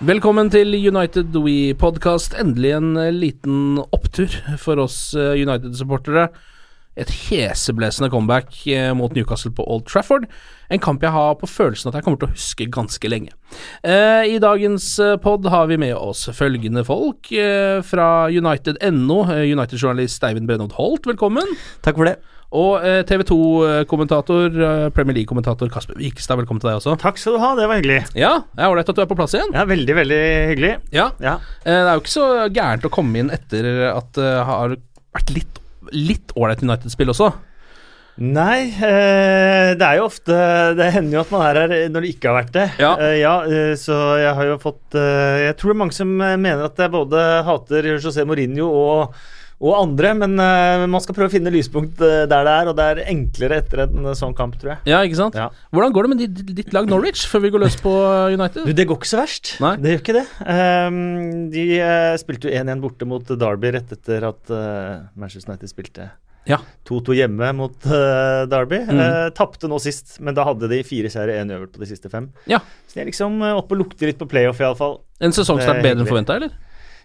Velkommen til United We Podcast. Endelig en eh, liten opptur for oss eh, United-supportere. Et heseblesende comeback eh, mot Newcastle på Old Trafford. En kamp jeg har på følelsen at jeg kommer til å huske ganske lenge. I dagens pod har vi med oss følgende folk fra United.no. United-journalist Eivind Brennholt Holt, velkommen. Takk for det. Og eh, TV 2-kommentator, eh, Premier League-kommentator Kasper Vikstad, velkommen til deg også. Takk skal du ha, det var hyggelig. Ja, det er ålreit at du er på plass igjen. Ja, Veldig, veldig hyggelig. Ja, Ja. Eh, Det er jo ikke så gærent å komme inn etter at det har vært litt Litt ålreit United-spill også. Nei, eh, det er jo ofte Det hender jo at man er her når det ikke har vært det. Ja. Eh, ja eh, så jeg har jo fått eh, Jeg tror det er mange som eh, mener at jeg både hater José Mourinho og, og andre, men uh, man skal prøve å finne lyspunkt eh, der det er, og det er enklere etter en sånn kamp, tror jeg. Ja, ikke sant? Ja. Hvordan går det med ditt, ditt lag Norwich, før vi går løs på United? Du, Det går ikke så verst. Nei. Det gjør ikke det. Um, de eh, spilte jo 1-1 borte mot Derby rett etter at eh, Manchester United spilte Ja. 2-2 hjemme mot uh, Derby. Mm. Uh, Tapte nå sist, men da hadde de fire seire, én uavgjort på de siste fem. Ja. Så de er liksom oppe og lukter litt på playoff, iallfall. En sesongstart som er bedre enn forventa, eller?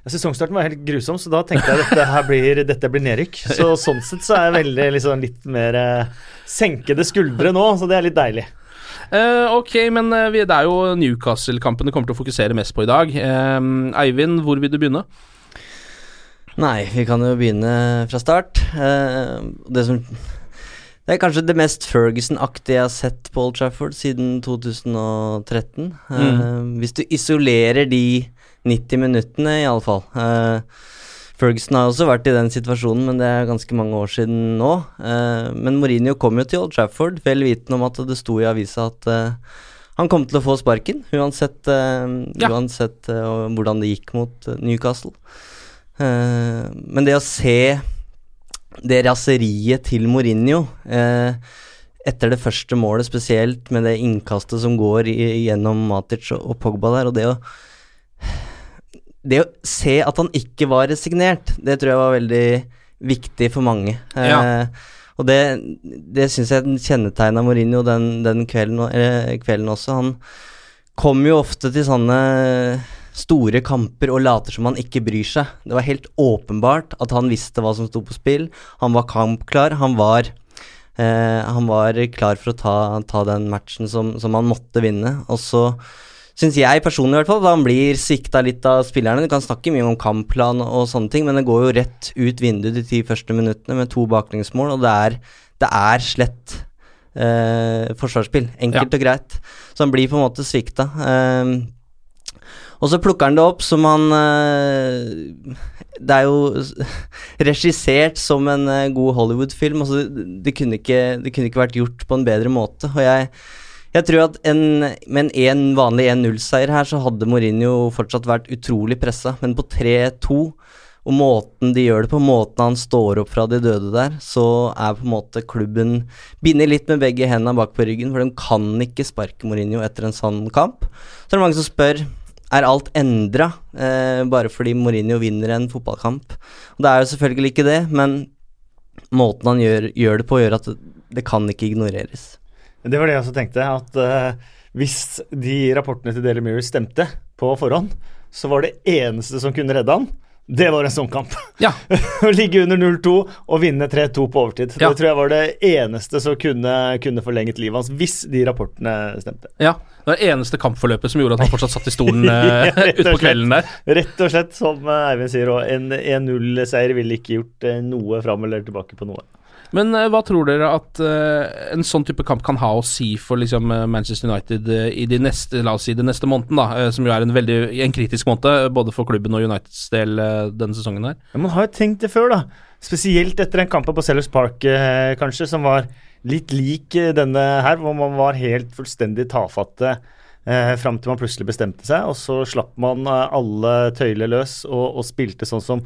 Ja, Sesongstarten var helt grusom, så da tenkte jeg at dette her blir, dette blir nedrykk. Så sånn sett så er jeg veldig liksom, litt mer eh, senkede skuldre nå, så det er litt deilig. Uh, ok, men eh, vi, det er jo Newcastle-kampen du kommer til å fokusere mest på i dag. Uh, Eivind, hvor vil du begynne? Nei, vi kan jo begynne fra start. Uh, det som Det er kanskje det mest Ferguson-aktige jeg har sett på Old Trafford siden 2013. Eh, hvis du isolerer de 90 minuttene, i alle fall. Eh, Ferguson har også vært i den situasjonen, men det er ganske mange år siden nå. Uh, men Mourinho kom jo til Old Trafford, vel vitende om at det sto i avisa at uh, han kom til å få sparken, uansett, Ja. uansett hvordan det gikk mot Newcastle. Men det å se det raseriet til Mourinho etter det første målet, spesielt med det innkastet som går i, gjennom Matic og, og Pogba der, og det å Det å se at han ikke var resignert, det tror jeg var veldig viktig for mange. Eh, Og det, det syns jeg kjennetegna Mourinho den, den kvelden, eh, kvelden også. Han kommer jo ofte til sånne store kamper og later som han ikke bryr seg. Det var helt åpenbart at han visste hva som sto på spill. Han var kampklar. Han var, eh, han var klar for å ta, ta den matchen som, som han måtte vinne. Og så syns jeg personlig i hvert fall da han blir svikta litt av spillerne. Du kan snakke mye om kampplan og sånne ting, men det går jo rett ut vinduet de ti første minuttene med to baklengsmål, og det er, det er slett eh, forsvarsspill. Enkelt og greit. Så han blir på en måte svikta. Eh, og så plukker han det opp som han eh, Det er jo regissert som en eh, god Hollywood-film. Altså, det, det, kunne ikke, det kunne ikke vært gjort på en bedre måte. Og jeg, jeg tror at en, med en, vanlig 1-0-seier her, så hadde Mourinho fortsatt vært utrolig pressa. Men på 3-2, og måten de gjør det på, måten han står opp fra de døde der, så er på en måte klubben bindet litt med begge hendene bak på ryggen, for de kan ikke sparke Mourinho etter en sånn kamp. Så er det mange som spør er alt endra eh, bare fordi Mourinho vinner en fotballkamp. Og Det er jo selvfølgelig ikke det, men måten han gjør, gjør det på, gjør at det, det, kan ikke ignoreres. Det var det jeg også tenkte, at uh, hvis de rapportene til Daily Mirror stemte på forhånd, så var det eneste som kunne redde han, det var en sånn kamp. Ja. Å ligge under 0-2 og vinne 3-2 på overtid. Ja. Det tror jeg var det eneste som kunne, kunne forlenget livet hans, hvis de rapportene stemte. Ja, det var det eneste kampforløpet som gjorde at han fortsatt satt i stolen ja, eh, utpå kvelden der. Rett og slett, som Eivind sier, òg, en 1-0-seier ville ikke gjort eh, noe fram eller tilbake på noe. Men uh, hva tror dere at uh, en sånn type kamp kan ha å si for liksom, uh, Manchester United i de neste, la oss si, de neste måneden, da, som jo er en veldig en kritisk måned både for klubben og Uniteds del denne sesongen her? Man har jo tenkt det før, da. Spesielt etter en kamp på Sellers Park, kanskje, som var litt lik denne her, hvor man var helt fullstendig tafatte. Eh, fram til man plutselig bestemte seg, og så slapp man alle tøyler løs og, og spilte sånn som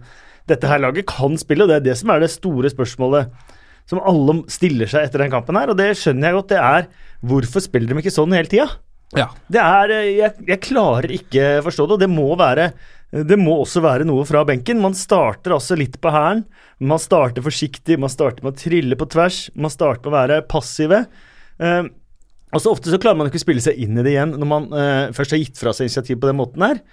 dette her laget kan spille, og det er det som er det store spørsmålet som alle stiller seg etter den kampen her, og det skjønner jeg godt. Det er hvorfor spiller de ikke sånn hele tida? Ja. Det er eh, jeg, jeg, klarer ikke forstå det, og det må være det må også være noe fra benken. Man starter altså litt på hælen. Man starter forsiktig, man starter med å trille på tvers. Man starter med å være passive. Eh, og så Ofte så klarer man ikke å spille seg inn i det igjen når man eh, først har gitt fra seg initiativ på den måten her.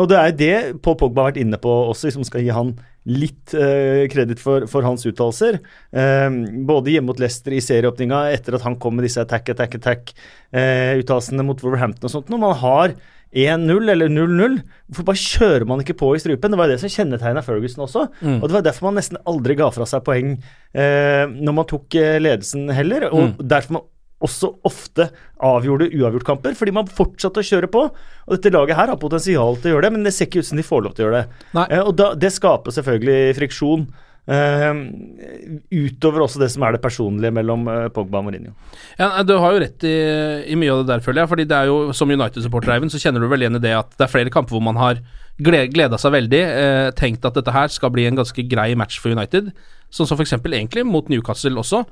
Og det er det Paul Pogba har vært inne på også, hvis man skal gi han litt eh, kreditt for, for, hans uttalelser. Eh, både hjemme mot Leicester i serieåpninga, etter at han kom med disse attack, attack, attack-uttalelsene eh, mot Wolverhampton og sånt. Når man har 1-0 eller 0-0, hvorfor bare kjører man ikke på i strupen? Det var det som kjennetegna Ferguson også. Mm. Og det var derfor man nesten aldri ga fra seg poeng eh, når man tok eh, ledelsen heller. Og mm. derfor man også ofte avgjorde uavgjortkamper, fordi man fortsatte å kjøre på. Og dette laget her har potensial til å gjøre det, men det ser ikke ut som de får lov til å gjøre det. Eh, og da, det skaper selvfølgelig friksjon. Uh, utover også det som er det personlige mellom uh, Pogba og Mourinho. Ja, Du har jo rett i, i, mye av det der, føler jeg. fordi det er jo Som United-supporter, Eivind, så kjenner du vel igjen i det at det er flere kamper hvor man har gleda seg veldig, uh, tenkt at dette her skal bli en ganske grei match for United. Sånn som f.eks. egentlig mot Newcastle også.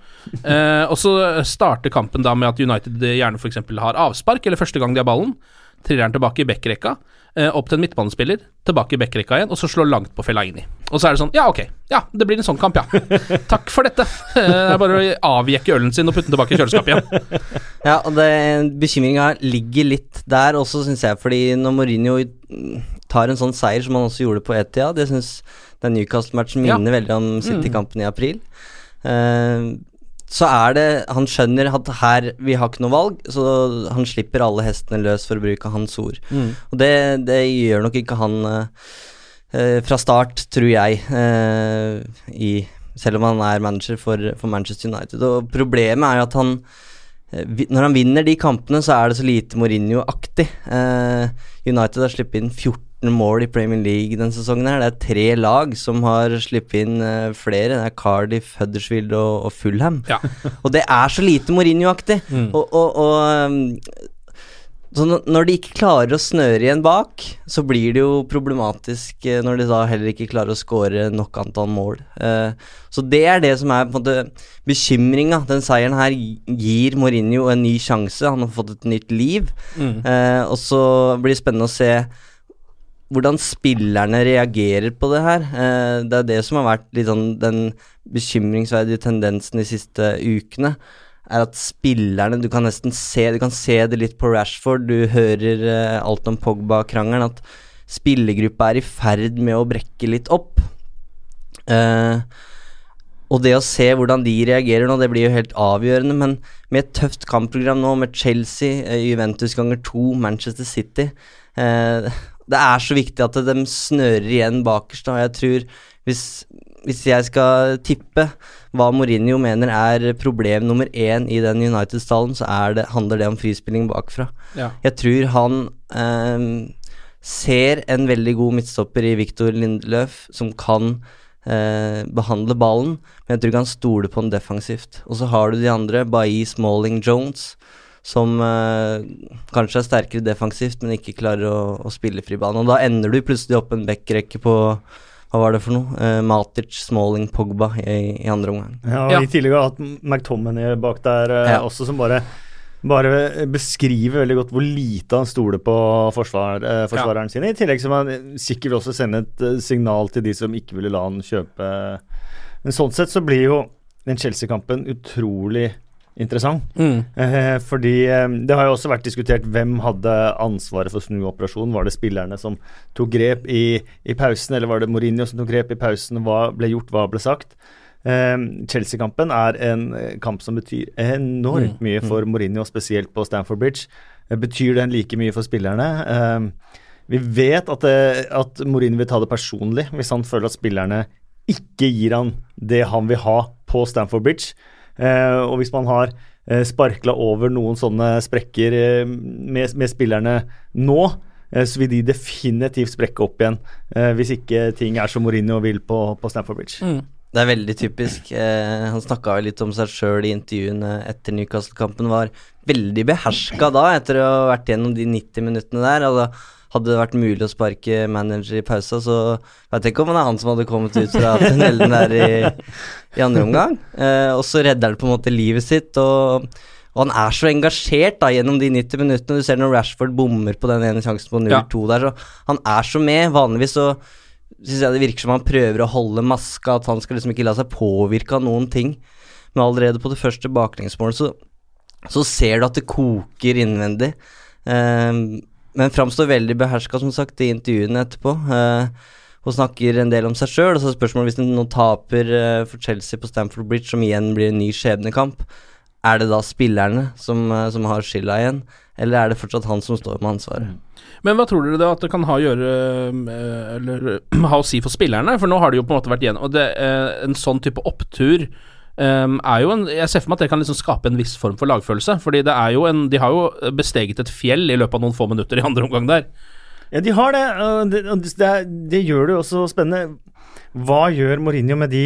Eh, og så starter kampen da med at United gjerne f.eks. har avspark, eller første gang de har ballen. Triller den tilbake i backrekka, eh, opp til en midtbanespiller, tilbake i backrekka igjen, og så slår langt på Fellaini. Og så er det sånn Ja, ok, ja, det blir en sånn kamp, ja. Takk for dette. Eh, det er bare å avjekke ølen sin og putte den tilbake i kjøleskapet igjen. Ja, og bekymringa ligger litt der også, syns jeg, fordi når Mourinho tar en sånn seier som han også gjorde på Etia, det syns den Newcastle-matchen minner ja. veldig om City-kampen i april. Uh, så er det Han skjønner at her vi har ikke noe valg, så han slipper alle hestene løs, for å bruke hans ord. Mm. Og det, det, gjør nok ikke han uh, fra start, tror jeg, uh, i, selv om han er manager for, for, Manchester United. Og problemet er jo at han når han vinner de kampene, så er det så lite Mourinho-aktig. United har sluppet inn 14 mål i Premier League denne sesongen. her Det er tre lag som har sluppet inn uh, flere. Det er Cardiff, Huddersfield og, og Fulham. Ja. og det er så lite Mourinho-aktig. Mm. Og, og, og um, så når de ikke klarer å snøre igjen bak, så blir det jo problematisk eh, når de da heller ikke klarer å skåre nok antall mål. Uh, så det er det som er på en måte bekymringa. Den seieren her gir Mourinho en ny sjanse. Han har fått et nytt liv. Mm. Og så blir det spennende å se hvordan spillerne reagerer på det her. Eh, det er det som har vært litt sånn den bekymringsverdige tendensen de siste ukene. Er at spillerne Du kan nesten se Du kan se det litt på Rashford. Du hører eh, alt om Pogba-krangelen. At spillergruppa er i ferd med å brekke litt opp. Eh, og det å se hvordan de reagerer nå, det blir jo helt avgjørende. Men med et tøft kampprogram nå, med Chelsea, eh, Juventus ganger to, Manchester City eh, det er så viktig at de snører igjen bakerst. Og jeg tror hvis, hvis jeg skal tippe hva Mourinho mener er problem nummer én i den United-stallen, så det, handler det om frispilling bakfra. Ja. Jeg tror han eh, ser en veldig god midtstopper i Victor Lindeløf, som kan eh, behandle ballen, men jeg tror ikke han stoler på den defensivt. Og så har du de andre, Bailly, Smalling, Jones som eh, kanskje er sterkere defensivt, men ikke klarer å, å spille fribane. Og da ender du plutselig opp en backrekke på, hva var det for noe? Eh, Matic, Smalling, Pogba i, i andre omgang. Ja, og Ja. I tillegg har vi hatt McTominay bak der eh, Ja. også, som bare bare beskriver veldig godt hvor lite han stoler på forsvar, eh, forsvareren sin. I tillegg som han sikkert vil også sende et eh, signal til de som ikke ville la han kjøpe. Men sånn sett så blir jo den Chelsea-kampen utrolig interessant. Mm. Eh, fordi eh, det har jo også vært diskutert hvem hadde ansvaret for snuoperasjonen. Var det spillerne som tok grep i, i pausen, eller var det Mourinho som tok grep i pausen? Hva ble gjort, hva ble sagt? Eh, Chelsea-kampen er en eh, kamp som betyr enormt Mm, mye for Mourinho, spesielt på Stamford Bridge. Eh, betyr den like mye for spillerne? Eh, vi vet at, det, at Mourinho vil ta det personlig hvis han føler at spillerne ikke gir han det han vil ha på Stamford Bridge. Eh, og hvis man har eh, sparkla over noen sånne sprekker eh, med, med spillerne nå, så vil de definitivt sprekke opp igjen eh, hvis ikke ting er som Mourinho vil på, på Stamford Bridge. Mm. Det er veldig typisk. Eh, han snakka jo litt om seg sjøl i intervjuene etter Newcastle-kampen. Var veldig beherska da, etter å ha vært gjennom de 90 minuttene der. Altså, hadde det vært mulig å sparke manager i pausa, så vet jeg ikke om det er han som hadde kommet ut fra tunnelen der i, i andre omgang. Eh, og så redder han på en måte livet sitt. og og han er så engasjert da gjennom de 90 minuttene. Du ser når Rashford bommer på den ene sjansen på 0-2 Ja. der, så han er så med. Vanligvis så syns jeg det virker som han prøver å holde maska, at han skal liksom ikke la seg påvirke av noen ting. Men allerede på det første baklengsmålet så, så ser du at det koker innvendig. Ehm, men framstår veldig beherska, som sagt, i intervjuene etterpå. eh, hun snakker en del om seg sjøl. Og så er spørsmålet hvis hun nå taper eh, for Chelsea på Stamford Bridge, som igjen blir en ny skjebnekamp, er det da spillerne som, eh, som har skylda igjen, eller er det fortsatt han som står med ansvaret? Men hva tror dere da at det kan ha å gjøre eh, Eller ha å si for spillerne? For nå har det jo på en måte vært igjen Og det, eh, en sånn type opptur eh, er jo en Jeg ser for meg at det kan liksom skape en viss form for lagfølelse. Fordi det er jo en De har jo besteget et fjell i løpet av noen få minutter i andre omgang der. Ja, de har det. det, det, det gjør det jo også spennende. Hva gjør Mourinho med de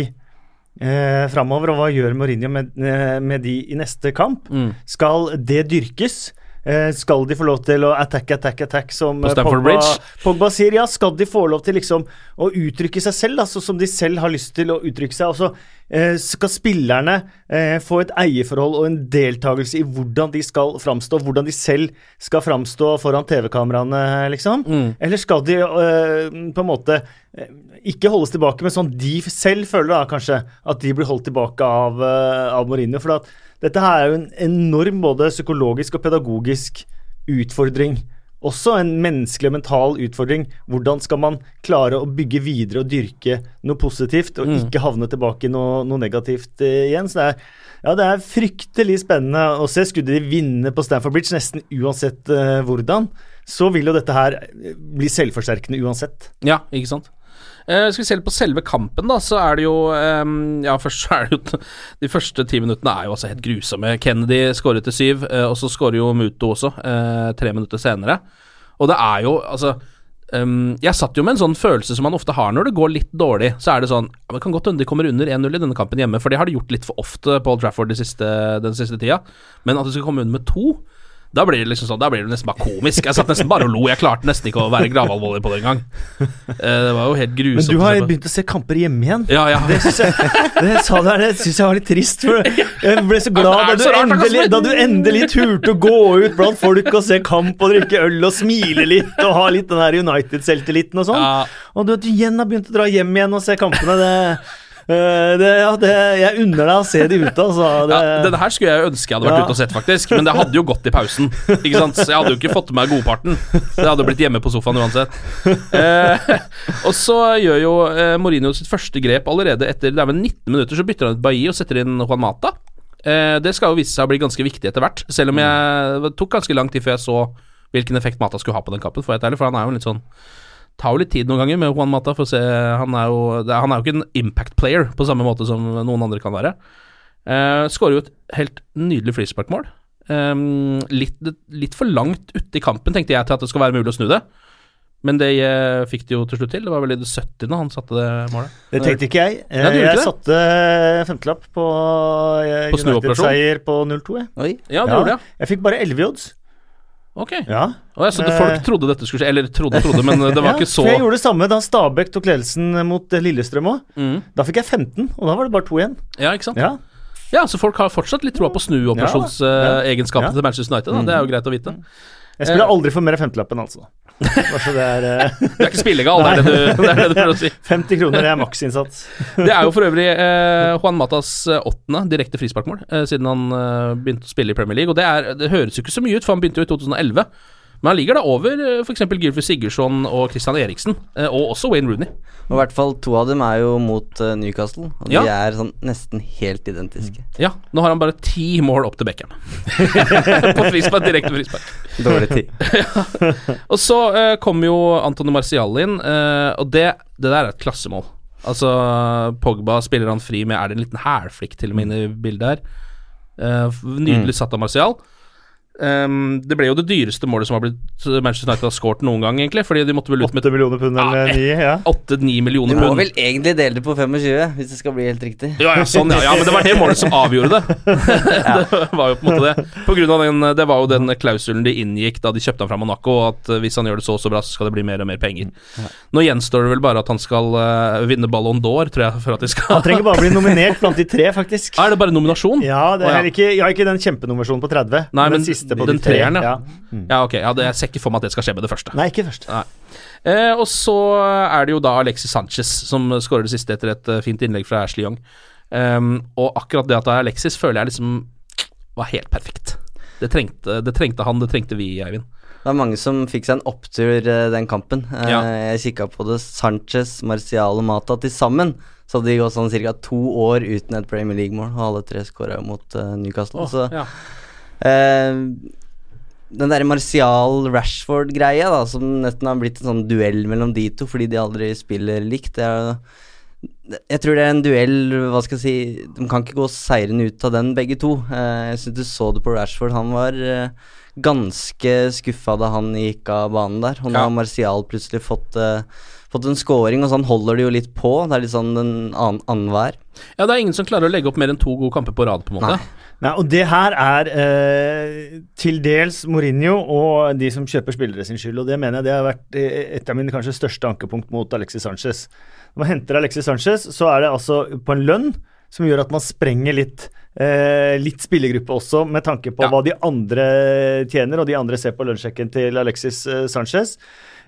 eh, framover, og hva gjør Mourinho med, eh, med de i neste kamp? Mm. Skal det dyrkes? Eh, skal de få lov til å attack, attack, attack, som eh, Pogba, Pogba sier? Ja, skal de få lov til liksom å uttrykke seg selv, sånn som de selv har lyst til å uttrykke seg? Altså, eh, skal spillerne få et eierforhold og en deltakelse i hvordan de skal framstå, hvordan de selv skal framstå foran TV-kameraene, liksom? Eller skal de på en måte ikke holdes tilbake, men sånn de selv føler da kanskje at de blir holdt tilbake av, av Mourinho? For at dette her er jo en enorm både psykologisk og pedagogisk utfordring. Også en menneskelig og mental utfordring. Hvordan skal man klare å bygge videre og dyrke noe positivt, og ikke havne tilbake i noe, noe negativt eh, igjen? Så det er, ja, det er fryktelig spennende å se. Skulle de vinne på Stanford Bridge, nesten uansett uh, hvordan, så vil jo dette her eh, bli selvforsterkende uansett. Ja, ikke sant. Eh, skal vi se litt på selve kampen, da, så er det jo um, Ja, først så er det jo De første ti minuttene er jo altså helt grusomme. Kennedy skårer til syv, uh, og så skårer jo Muto også, uh, tre minutter senere. Og det er jo Altså um, jeg satt jo med en sånn følelse som man ofte har når det går litt dårlig. Så er det sånn ja, Det kan godt hende de kommer under 1-0 i denne kampen hjemme, for det har de gjort litt for ofte på Old Trafford de siste, den siste tida. Men at de skal komme under med to da blir det liksom sånn, da blir det nesten bare komisk. Jeg satt nesten bare og lo. Jeg klarte nesten ikke å være gravalvorlig på det engang. Eh, Det var jo helt grusomt. Men du har begynt å se kamper hjemme igjen. Ja, ja. Det syns jeg, det sa du her, det synes jeg var litt trist. For jeg ble så glad da du, endelig, da du endelig turte å gå ut blant folk og se kamp og drikke øl og smile litt og ha litt den der United-selvtilliten og sånn. Og du, at du igjen har begynt å dra hjem igjen og se kampene. Det, det, ja, det, jeg unner deg å se de ute, altså. Det, Ja, denne her skulle jeg ønske jeg hadde vært Ja. ute og sett, faktisk. Men det hadde jo gått i pausen. Ikke sant? Så jeg hadde jo ikke fått med meg godparten. Det hadde blitt hjemme på sofaen uansett. Eh, og så gjør jo eh, Mourinho sitt første grep allerede etter Det er vel 19 minutter, så bytter han ut Bailly og setter inn Juan Mata. Eh, det skal jo vise seg å bli ganske viktig etter hvert, selv om jeg det tok ganske lang tid før jeg så hvilken effekt Mata skulle ha på den kampen, for, for han er jo litt sånn tar jo litt tid noen ganger med Juan Mata for å se Han er jo, han er jo ikke en impact player på samme måte som noen andre kan være. Uh, Skårer jo et helt nydelig frisparkmål. Um, litt, litt for langt ute i kampen, tenkte jeg til at det skal være mulig å snu det. Men det eh, fikk de jo til slutt til. Det var vel i det 70. han satte det målet. det tenkte ikke jeg. Nei, jeg ikke satte femtelapp på, eh, På? United-seier på 0-2. jeg. Ja, det gjorde det. Jeg fikk bare 11 i odds. Ok. Ja. Oh, ja, så folk Eh. trodde dette skulle skje, eller trodde trodde, men det var ja, ikke så Jeg gjorde det samme da Stabæk tok ledelsen mot eh, Lillestrøm òg. Mm. Da fikk jeg 15, og da var det bare to igjen. Ja, ikke sant? Ja. Ja, så folk har fortsatt litt troa på snuoperasjonsegenskapene Ja, ja. til Manchester United. Da. Det er jo greit å vite. Jeg spiller aldri for mer enn femtelappen, altså. Bare så det er uh... Du er ikke spillegal, det er det du, det er det du prøver å si. 50 kroner er maksinnsats. Det er jo for øvrig uh, Juan Matas eh, åttende direkte frisparkmål uh, siden han eh, begynte å spille i Premier League. Og det, er, det høres jo ikke så mye ut, for han begynte jo i 2011. Men han ligger da over eh, f.eks. Gylfi Sigurdsson og Christian Eriksen, eh, og også Wayne Rooney. Og i hvert fall to av dem er jo mot eh, Newcastle, og Ja. de er sånn nesten helt identiske. Ja, nå har han bare ti mål opp til Beckham. på frispark, direkte frispark. Dårlig tid. Og så uh, kommer jo Antony Marcial inn, uh, og det, det der er et klassemål. Altså, Pogba spiller han fri med Er det en liten hælflikk til og med inne i bildet her? Uh, nydelig satt av Marcial. Um, det ble jo det dyreste målet som har blitt Manchester United har skåret noen gang, egentlig. Fordi de måtte vel ut med 8 millioner pund eller Ja, 9, ja. 8-9 Du må vel egentlig dele det på 25, hvis det skal bli helt riktig. Ja, ja, sånn, ja, ja, men det var det målet som avgjorde det. det var jo på en måte det. På grunn av den, det var jo den klausulen de inngikk da de kjøpte han fra Monaco, at eh, hvis han gjør det så og så bra, så skal det bli mer og mer penger. Nå gjenstår det vel bare at han skal uh, vinne Ballon d'Or, tror jeg, for at de skal Han trenger bare å bli nominert blant de tre, faktisk. Er det bare nominasjon? Ja, det er ja. ikke, ikke, har ikke den kjempenominasjonen på 30, Nei, men den siste på den de tre. treeren, ja. ja. Ja, ok. Ja, det, jeg ser ikke for meg at det skal skje med det første. Nei, ikke først. Nei. Eh, og så er det jo da Alexis Sanchez som skårer det siste etter et eh, fint innlegg fra Ashley Young. Um, og akkurat det at det er Alexis, føler jeg liksom var helt perfekt. Det trengte, det trengte han, det trengte vi, Eivind. Det var mange som fikk seg en opptur eh, den kampen. Eh, Ja. Jeg kikka på det. Sanchez, Marcial og Mata til sammen. Så hadde de gått sånn ca. to år uten et Premier League-mål, og alle tre skåra mot Newcastle. Oh, så ja. Eh, den derre Marcial-Rashford-greia, da, som nesten har blitt en sånn duell mellom de to fordi de aldri spiller likt, det er jeg tror det er en duell Hva skal jeg si De kan ikke gå seirende ut av den, begge to. Eh, jeg syns du så det på Rashford. Han var eh, ganske skuffa da han gikk av banen der. Og nå Ja. har Martial plutselig fått, fått en scoring, og sånn holder det jo litt på. Det er litt sånn en annen annenhver. ja, det er ingen som klarer å legge opp mer enn to gode kamper på rad, på en måte. Nei. Nei, og det her er eh, til dels Mourinho og de som kjøper spillere sin skyld, og det mener jeg det har vært eh, et av mine kanskje største ankepunkt mot Alexis Sanchez. Når man henter Alexis Sanchez, så er det altså på en lønn som gjør at man sprenger litt eh, litt spillergruppe også, med tanke på Ja. hva de andre tjener, og de andre ser på lønnssjekken til Alexis eh, Sanchez.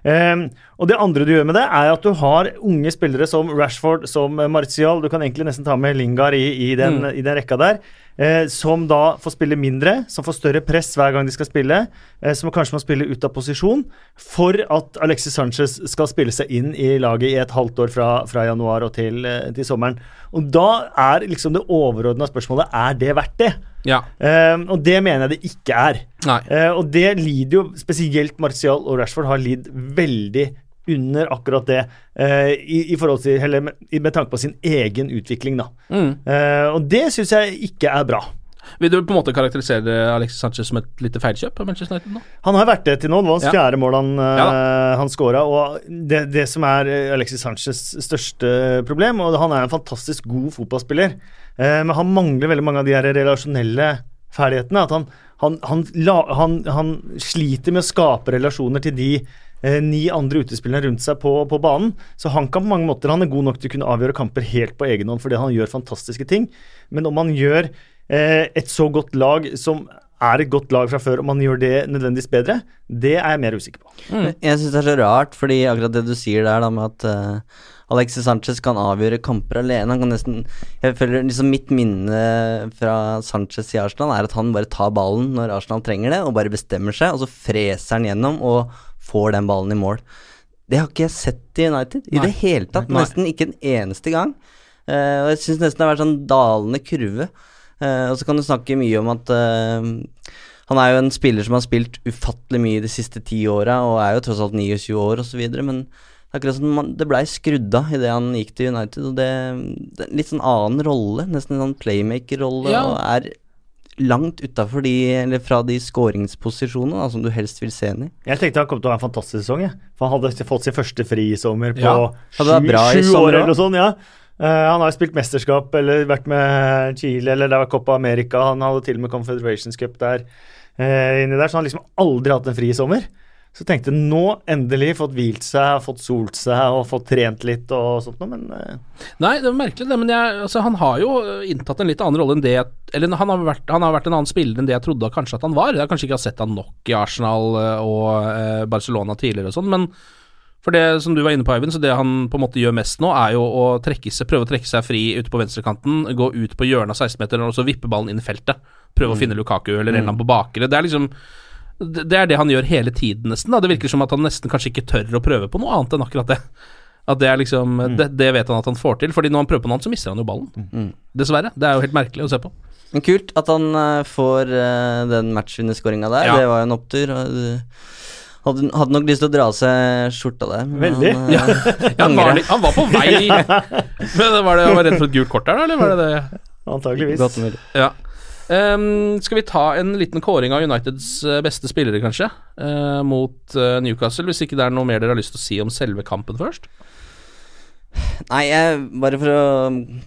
Um, og det andre du gjør med det, er at du har unge spillere som Rashford, som eh, Martial, du kan egentlig nesten ta med Lingard i, i, den, Mm. i den rekka der, eh, som da får spille mindre, som får større press hver gang de skal spille, eh, som kanskje må spille ut av posisjon, for at Alexis Sanchez skal spille seg inn i laget i et halvt år fra, fra januar og til, eh, til sommeren. Og da er liksom det overordna spørsmålet er det verdt det. Ja. Ehm, og det mener jeg det ikke er. Eh, og det lider jo spesielt Martial og Rashford har lidd veldig under akkurat det, eh, i, i forhold til, eller med, med tanke på sin egen utvikling. da. Mm. Eh, og det syns jeg ikke er bra. Vil du på en måte karakterisere Alexis Sanchez som et lite feilkjøp av Manchester United nå? Han har vært det til nå. Det var hans Ja. fjerde mål han, eh, Ja han scora. Og det, det som er Alexis Sanchez største problem, og han er en fantastisk god fotballspiller, eh, men han mangler veldig mange av de her relasjonelle ferdighetene. At han, han, han, han, sliter med å skape relasjoner til de ni andre utespillere rundt seg på, på banen. Så han kan på mange måter Han er god nok til å kunne avgjøre kamper helt på egen hånd fordi han gjør fantastiske ting. Men om han gjør eh, et så godt lag som er et godt lag fra før, om han gjør det nødvendigvis bedre, det er jeg mer usikker på. Jeg syns det er så rart, fordi akkurat det du sier der, da med at eh, Alexis Sanchez kan avgjøre kamper alene. Han kan nesten Jeg føler liksom Mitt minne fra Sanchez i Arsenal er at han bare tar ballen når Arsenal trenger det, og bare bestemmer seg, og så freser han gjennom og får den ballen i mål. Det har ikke jeg sett i United i Nei. det hele tatt. Nei. Nesten ikke en eneste gang. Uh, og jeg syns nesten det har vært sånn dalende kurve. Uh, og så kan du snakke mye om at uh, han er jo en spiller som har spilt ufattelig mye de siste ti åra, og er jo tross alt 29 år osv., men det er akkurat som man, det blei skrudd av idet han gikk til United, og det, det er en litt sånn annen rolle, nesten en sånn playmaker-rolle, Ja. og er langt utafor de, eller fra de skåringsposisjonene da, som du helst vil se han i. Jeg tenkte han kom til å ha en fantastisk sesong. Jeg. For Han hadde fått sin første fri i sommer på Ja. Sju, i sju år eller noe sånt. ja. Uh, han har jo spilt mesterskap eller vært med Chile eller det var Copa America. Han hadde til og med Confederations Cup der. uh, inni der, så han har liksom aldri hatt en fri sommer. Så tenkte nå endelig fått hvilt seg, fått solt seg og fått trent litt og sånt noe, men eh, Nei, det var merkelig det, men jeg, altså, han har jo inntatt en litt annen rolle enn det jeg- Eller han har, vært, han har vært en annen spiller enn det jeg trodde kanskje at han var. Jeg har kanskje ikke sett han nok i Arsenal eh, og eh, Barcelona tidligere og sånn, men for det som du var inne på, Eivind, så det han på en måte gjør mest nå, er jo å seg, prøve å trekke seg fri ute på venstrekanten, gå ut på hjørnet av 16-meteren og så vippe ballen inn i feltet. Prøve å finne Lukaku eller en eller annen på bakre. Det er liksom det er det han gjør hele tiden, nesten. da Det virker som at han nesten kanskje ikke tør å prøve på noe annet enn akkurat det. At det er liksom det, det vet han at han får til, Fordi når han prøver på noe annet, så mister han jo ballen. Dessverre. Det er jo helt merkelig å se på. Men kult at han eh, får eh, den matchvinnerskåringa der. Ja. Det var jo en opptur. hadde, hadde nok lyst til å dra av seg skjorta der. Veldig. Han, eh, Ja, han, var, han var på vei Men var det han var redd for et gult kort der? Eller var det det? Antakeligvis. Godt mulig. Ja. Ehm, skal vi ta en liten kåring av Uniteds eh, beste spillere, kanskje? uh, mot uh, Newcastle, hvis ikke det er noe mer dere har lyst til å si om selve kampen først? Nei, jeg, bare for å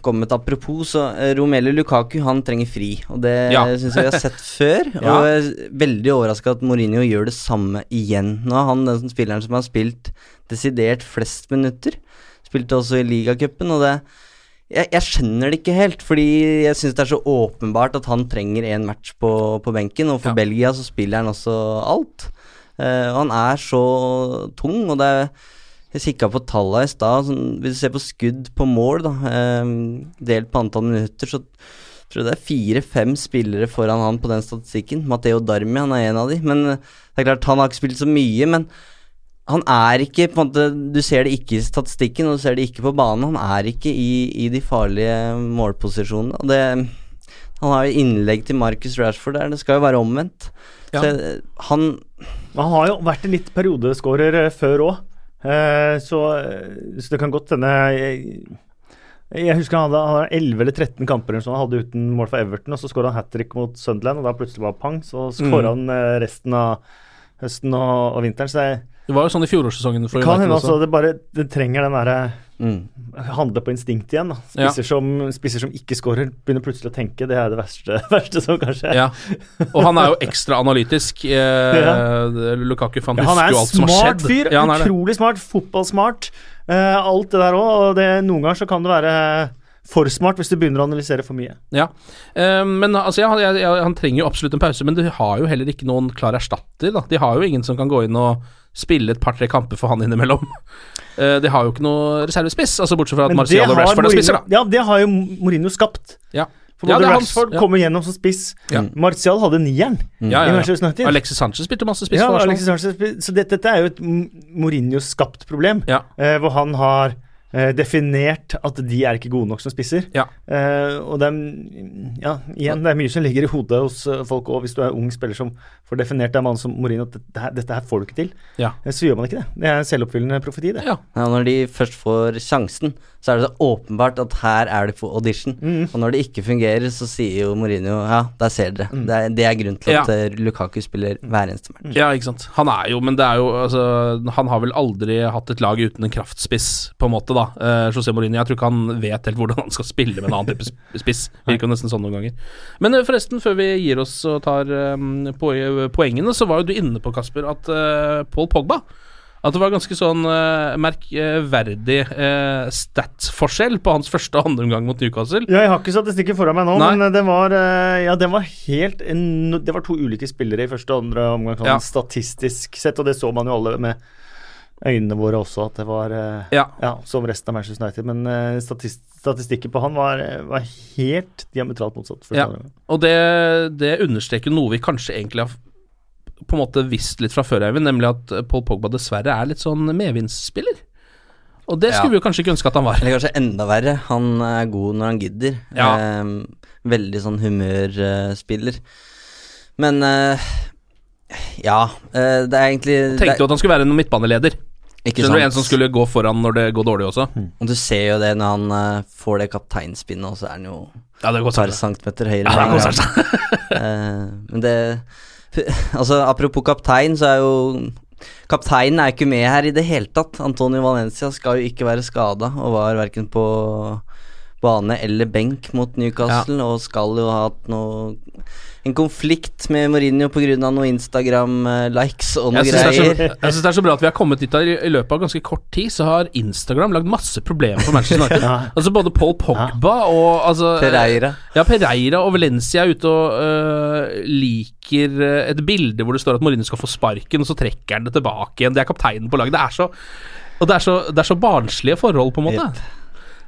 komme med et apropos, så Romelu Lukaku han trenger fri. Og det Ja. syns jeg vi har sett før. Ja. Og jeg er veldig overraska at Mourinho gjør det samme igjen. Nå er han den spilleren som har spilt desidert flest minutter. Spilte også i ligacupen, og det jeg, jeg skjønner det ikke helt, fordi jeg syns det er så åpenbart at han trenger en match på, på benken, og for Ja. Belgia så spiller han også alt. Uh, han er så tung, og det er Jeg kikka på tallene i stad. Sånn, hvis du ser på skudd på mål, da, eh, delt på antall minutter, så tror jeg det er fire-fem spillere foran han på den statistikken. Matteo Darmi han er en av de. Men eh, det er klart, han har ikke spilt så mye. Men han er ikke på en måte Du ser det ikke i statistikken, og du ser det ikke på banen. Han er ikke i, i de farlige målposisjonene. Og det Han har jo innlegg til Marcus Rashford der, det skal jo være omvendt. Ja. Så jeg- han Han har jo vært en litt periodeskårer eh, før òg, så, så det kan godt hende jeg, jeg husker han hadde, han hadde 11 eller 13 kamper eller sånn, han hadde uten mål for Everton, og så skåra han hat trick mot Sunderland, og da plutselig var pang, så skåra han eh, resten av høsten og, og vinteren. Så jeg, Det var jo sånn i fjorårssesongen. for det kan hende også. altså det bare det trenger den derre mm. handle på instinkt igjen. Spisser, Ja. Som, spisser som ikke scorer, begynner plutselig å tenke. Det er det verste, verste som kan skje. Ja, og han er jo ekstra analytisk. Eh, Ja. Lukaku, fan Ja, han husker er jo alt som har skjedd. fyr. Ja, han er fyr, utrolig smart. Fotballsmart. eh, alt det der òg. Og det, noen ganger så kan det være for smart hvis du begynner å analysere for mye. Ja. Eh, men altså, ja, jeg, jeg, han trenger jo absolutt en pause, men de har jo heller ikke noen klar erstatter. Da. De har jo ingen som kan gå inn og spille et par-tre kamper for han innimellom. uh, de har jo ikke noe reservespiss, altså bortsett fra at Marcial og Rashford er spisser, da. ja, det har jo Mourinho skapt. Ja. For Ja, både hans- Rashford ja. kommer gjennom som spiss. Ja. Martial hadde nieren Ja, i ja, ja. Alexis Sanchez spilte masse spiss ja, Alexis Sanchez, så dette, dette er jo et Mourinho-skapt problem, Ja. eh, hvor han har eh, definert at de er ikke gode nok som spisser. Ja. Eh, og det er, ja, igjen, det er mye som ligger i hodet hos eh, folk òg, hvis du er ung spiller som får definert av en mann som Mourinho at dette, her- dette her får du ikke til. Ja. Eh, Så gjør man ikke det. Det er en selvoppfyllende profeti, det. Ja. Ja, når de først får sjansen, så er det så åpenbart at her er det for audition. Mm. Og når det ikke fungerer, så sier jo Mourinho ja, der ser dere. Det, er, det er grunnen til at Ja. eh, Lukaku spiller hver eneste match. Ja, ikke sant. Han er jo, men det er jo altså, Han har vel aldri hatt et lag uten en kraftspiss, på en måte, da. Eh, José Mourinho. Jeg tror ikke han vet helt hvordan han skal spille med en annen type spiss. Virker jo nesten sånn noen ganger. Men eh, forresten, før vi gir oss og tar um, poengene, så var jo du inne på, Kasper, at uh, Paul Pogba at det var ganske sånn uh, merkverdig uh, stat-forskjell på hans første og andre omgang mot Newcastle. Ja, jeg har ikke statistikken foran meg nå, Nei. men eh, det var, uh, ja, det var helt en, Det var to ulike spillere i første og andre omgang, sånn Ja. statistisk sett, og det så man jo alle med øynene våre også, at det var eh, Ja. som resten av Manchester United. Men eh, statist, statistikken på han var, eh, var helt diametralt motsatt. Ja. Og det, det understreker noe vi kanskje egentlig har på en måte visst litt fra før, Eivind, nemlig at eh, Paul Pogba dessverre er litt sånn medvindsspiller. Og det Ja. skulle vi jo kanskje ikke ønske at han var. Eller kanskje enda verre, han er god når han gidder. Ja. Eh, veldig sånn humørspiller. Men eh, ja, eh, det er egentlig Tenkte jo at han skulle være en midtbaneleder. Ikke Skjønner du. En som skulle gå foran når det går dårlig også. Og du ser jo det når han uh, får det kapteinspinnet, og så er han jo Ja, et par centimeter høyere. Ja, det er han. sånn. Eh, men det Altså, apropos kaptein, så er jo Kapteinen er ikke med her i det hele tatt. Antonio Valencia skal jo ikke være skada, og var verken på, bane eller benk mot Newcastle, og skal jo ha hatt noe en konflikt med Mourinho pga. noen Instagram-likes og noe Jeg synes det, er så- greier. jeg synes det er så bra at vi har kommet dit der i, løpet av ganske kort tid, så har Instagram lagd masse problemer for Manchester United. Altså Både Paul Pogba og altså, Pereira. Ja, Pereira og Valencia er ute og øh, liker øh, et bilde hvor det står at Mourinho skal få sparken, og så trekker han det tilbake igjen. Det er kapteinen på laget. Det er så Og det er så, det er så barnslige forhold, på en måte.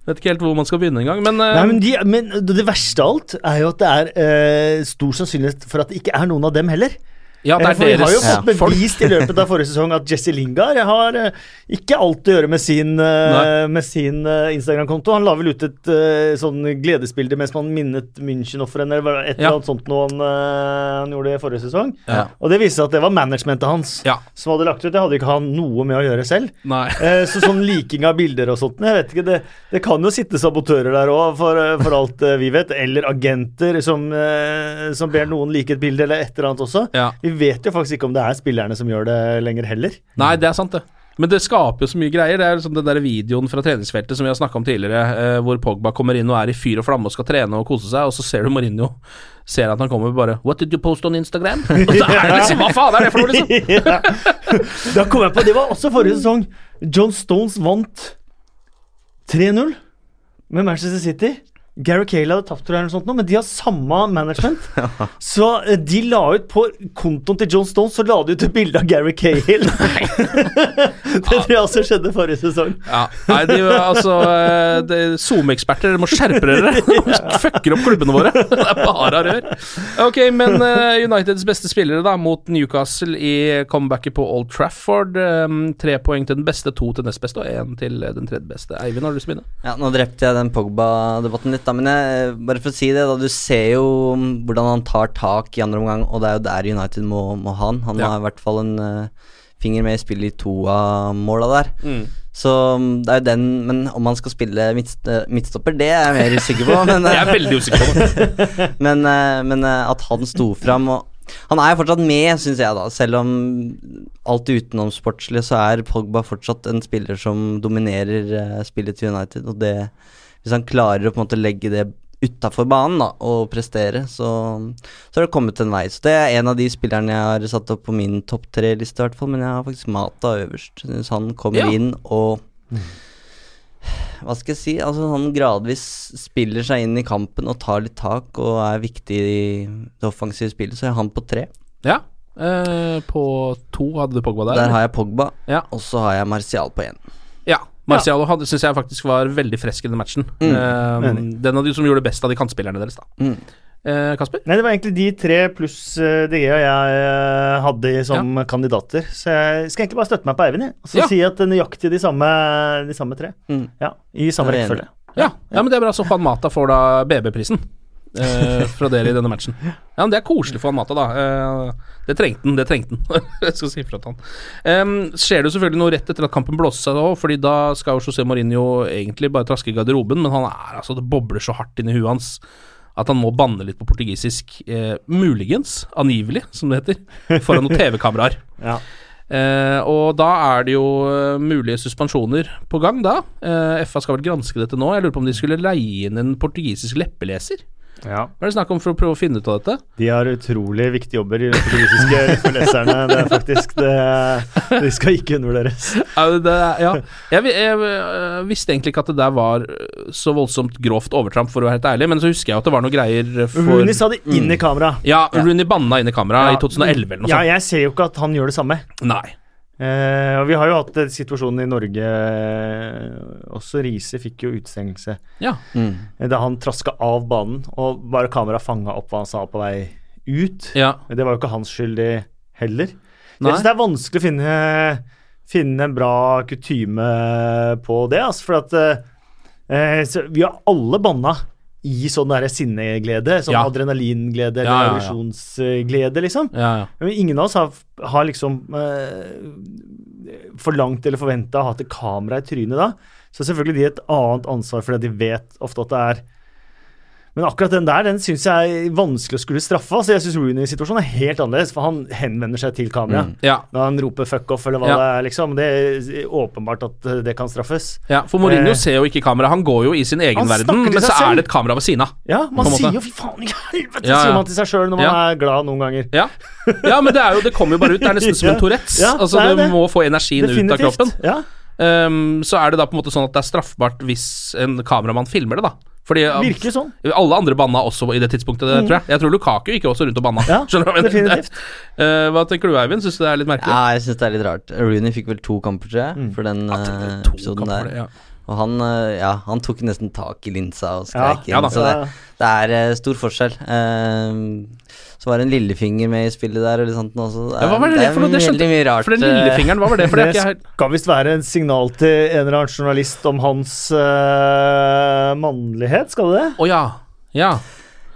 Vet ikke helt hvor man skal begynne engang, men, uh, men, de, men det verste av alt er jo at det er uh, stor sannsynlighet for at det ikke er noen av dem heller. Ja, det er for vi har jo fått bevist i løpet av forrige sesong at Jesse Lingard har eh, ikke alt å gjøre med sin, eh, sin eh, Instagram-konto. Han la vel ut et sånn gledesbilde mens man minnet München-ofrene, eller et eller annet sånt noe han, han gjorde i forrige sesong. Ja. Og det viste seg at det var managementet hans Ja. som hadde lagt ut. Det hadde ikke han noe med å gjøre selv. Så sånn liking av bilder og sånt, jeg vet ikke, det, det kan jo sitte sabotører der òg, for, for alt vi vet. Eller agenter som, som ber noen like et bilde, eller et eller annet også. Ja. Vi vet jo faktisk ikke om det er spillerne som gjør det lenger heller. Nei, det er sant, det. Men det skaper jo så mye greier. Det er liksom den der videoen fra treningsfeltet som vi har snakka om tidligere, eh, hvor Pogba kommer inn og er i fyr og flamme og skal trene og kose seg, og så ser du Mourinho ser at han kommer og bare What did you post on Instagram? Og så er det liksom Hva faen er det for noe, liksom? Da kom jeg på, Det var også forrige sesong. John Stones vant 3-0 med Manchester City. Gary Cale hadde tapt, tror jeg, eller noe sånt, nå, men de har samme management. Så eh, de la ut på kontoen til John Stone Så la de ut et bilde av Gary Cale. det tror jeg også skjedde forrige sesong. Ja, nei, de, altså eh, det- SoMe-eksperter, dere må skjerpe dere! Fucker opp klubbene våre! Det er bare rør. Ok, men eh, Uniteds beste spillere da mot Newcastle i comebacket på Old Trafford. eh, tre poeng til den beste, to til nest beste og én til eh, den tredje beste. Eivind, har du lyst til å begynne? Ja, nå drepte jeg den Pogba-debatten litt, da, men jeg, bare for å si det, da, du ser jo mm, hvordan han tar tak i andre omgang, og det er jo der United må, må ha han. Han Ja. har i hvert fall en uh, finger med i spillet i to av måla der. Så mm, det er jo den Men om han skal spille midtst midtstopper, det er jeg mer usikker på. Men, eh, Jeg er veldig usikker på det. men, eh, men eh, at han sto fram og Han er jo fortsatt med, syns jeg, da. Selv om alt utenomsportslig, så er Pogba fortsatt en spiller som dominerer eh, spillet til United. Og det Hvis han klarer å på en måte legge det utafor banen da, og prestere, så, så har det kommet en vei. Så det er en av de spillerne jeg har satt opp på min topp tre-liste, i hvert fall. Men jeg har faktisk Mata øverst. Hvis han kommer Ja. inn og hva skal jeg si, altså han gradvis spiller seg inn i kampen og tar litt tak og er viktig i det offensive spillet, så jeg har han på tre. Ja. eh, på to hadde du Pogba der. Der har jeg Pogba, Ja. og så har jeg Martial på én. Ja. Marcialo ja. syns jeg faktisk var veldig frisk i den matchen. Mm. Enig. den av de som gjorde det best av de kantspillerne deres, da. Mm. Eh, Kasper? Nei, det var egentlig de tre pluss uh, DG jeg uh, hadde som som kandidater. Så jeg skal egentlig bare støtte meg på Eivind. Og så Ja. si at nøyaktig de samme, de samme tre. Mm. Ja, I samme rekkefølge. Ja, ja, men det er bra. Så Juan Mata får da BB-prisen eh, fra dere i denne matchen. Ja, men Det er koselig for han Mata, da. Eh, det trengte han, det trengte han. Jeg skal si fra til han. Um, skjer det selvfølgelig noe rett etter at kampen blåser seg da fordi da skal jo José Mourinho egentlig bare traske i garderoben, men han er altså Det bobler så hardt inni huet hans at han må banne litt på portugisisk. Eh, muligens, angivelig, som det heter, foran noen TV-kameraer. Ja. Eh, og da er det jo eh, mulige suspensjoner på gang, da. Eh, FA skal vel granske dette nå. Jeg lurer på om de skulle leie inn en portugisisk leppeleser. Ja. Hva er det snakk om for å prøve å finne ut av dette? De har utrolig viktige jobber, de portugisiske leserne. Det er faktisk det, De skal ikke undervurderes. Ja, det, ja. Jeg, jeg, eh, visste egentlig ikke at det der var så voldsomt grovt overtramp, for å være helt ærlig, men så husker jeg at det var noe greier for Rooney sa det inn i kamera. Ja, Rooney banna inn i kamera Ja. i 2011 eller noe Ja, jeg ser jo ikke at han gjør det samme. Nei. Eh, og Vi har jo hatt situasjonen i Norge eh, Også Riise fikk jo utestengelse Ja. Mm. eh, da han traska av banen, og bare kameraet fanga opp hva han sa på vei ut. ja. Det var jo ikke hans skyld, det heller. Nei. Det er vanskelig å finne, finne en bra kutyme på det, altså, for at eh, så Vi har alle banna i sånn der sinneglede, sånn Ja. adrenalinglede eller Ja, ja, aggresjonsglede, liksom. Men ingen av oss har, har liksom eh, forlangt eller forventa å ha et kamera i trynet da. Så selvfølgelig de et annet ansvar fordi de vet ofte at det er Men akkurat den der den syns jeg er vanskelig å skulle straffe. Altså, jeg syns Rooney-situasjonen er helt annerledes, for han henvender seg til kamera. Mm. Ja. Når han roper 'fuck off' eller hva Ja. det er, liksom. Det er åpenbart at eh, det kan straffes. Ja, for Mourinho Eh. ser jo ikke kamera, han går jo i sin egen verden, men så er det et kamera ved siden av. Ja, man sier jo 'fy faen i helvete', Ja, sier man til seg sjøl når man er glad noen ganger. Ja, ja men det, jo, det kommer jo bare ut. Det er nesten som en. Tourettes. Altså, det du må få energien ut av kroppen. Ja. Ehm, så er det da på en måte sånn at det er straffbart hvis en kameramann filmer det, da. Fordi uh, Virker sånn. alle andre banna også i det tidspunktet, det, Mm. tror jeg. Jeg tror Lukaku gikk også rundt og banna. Ja, definitivt. Eh, hva tenker du, Eivind? Syns du det er litt merkelig? Ja, jeg syns det er litt rart. Rooney fikk vel to kamper, tror jeg, for den eh, episoden kamper, der. ja. Og han, eh, ja, han tok nesten tak i linsa og skrek ja inn, så det, det er eh, stor forskjell. Eh, så var det en lillefinger med i spillet der, Eller sånt også. Ja, hva var det, det er for noe? Det skjønte veldig mye rart. For den lillefingeren, hva var det? For det det skal visst være en signal til en eller annen journalist om hans uh, mannlighet, skal det det? Å ja. Ja.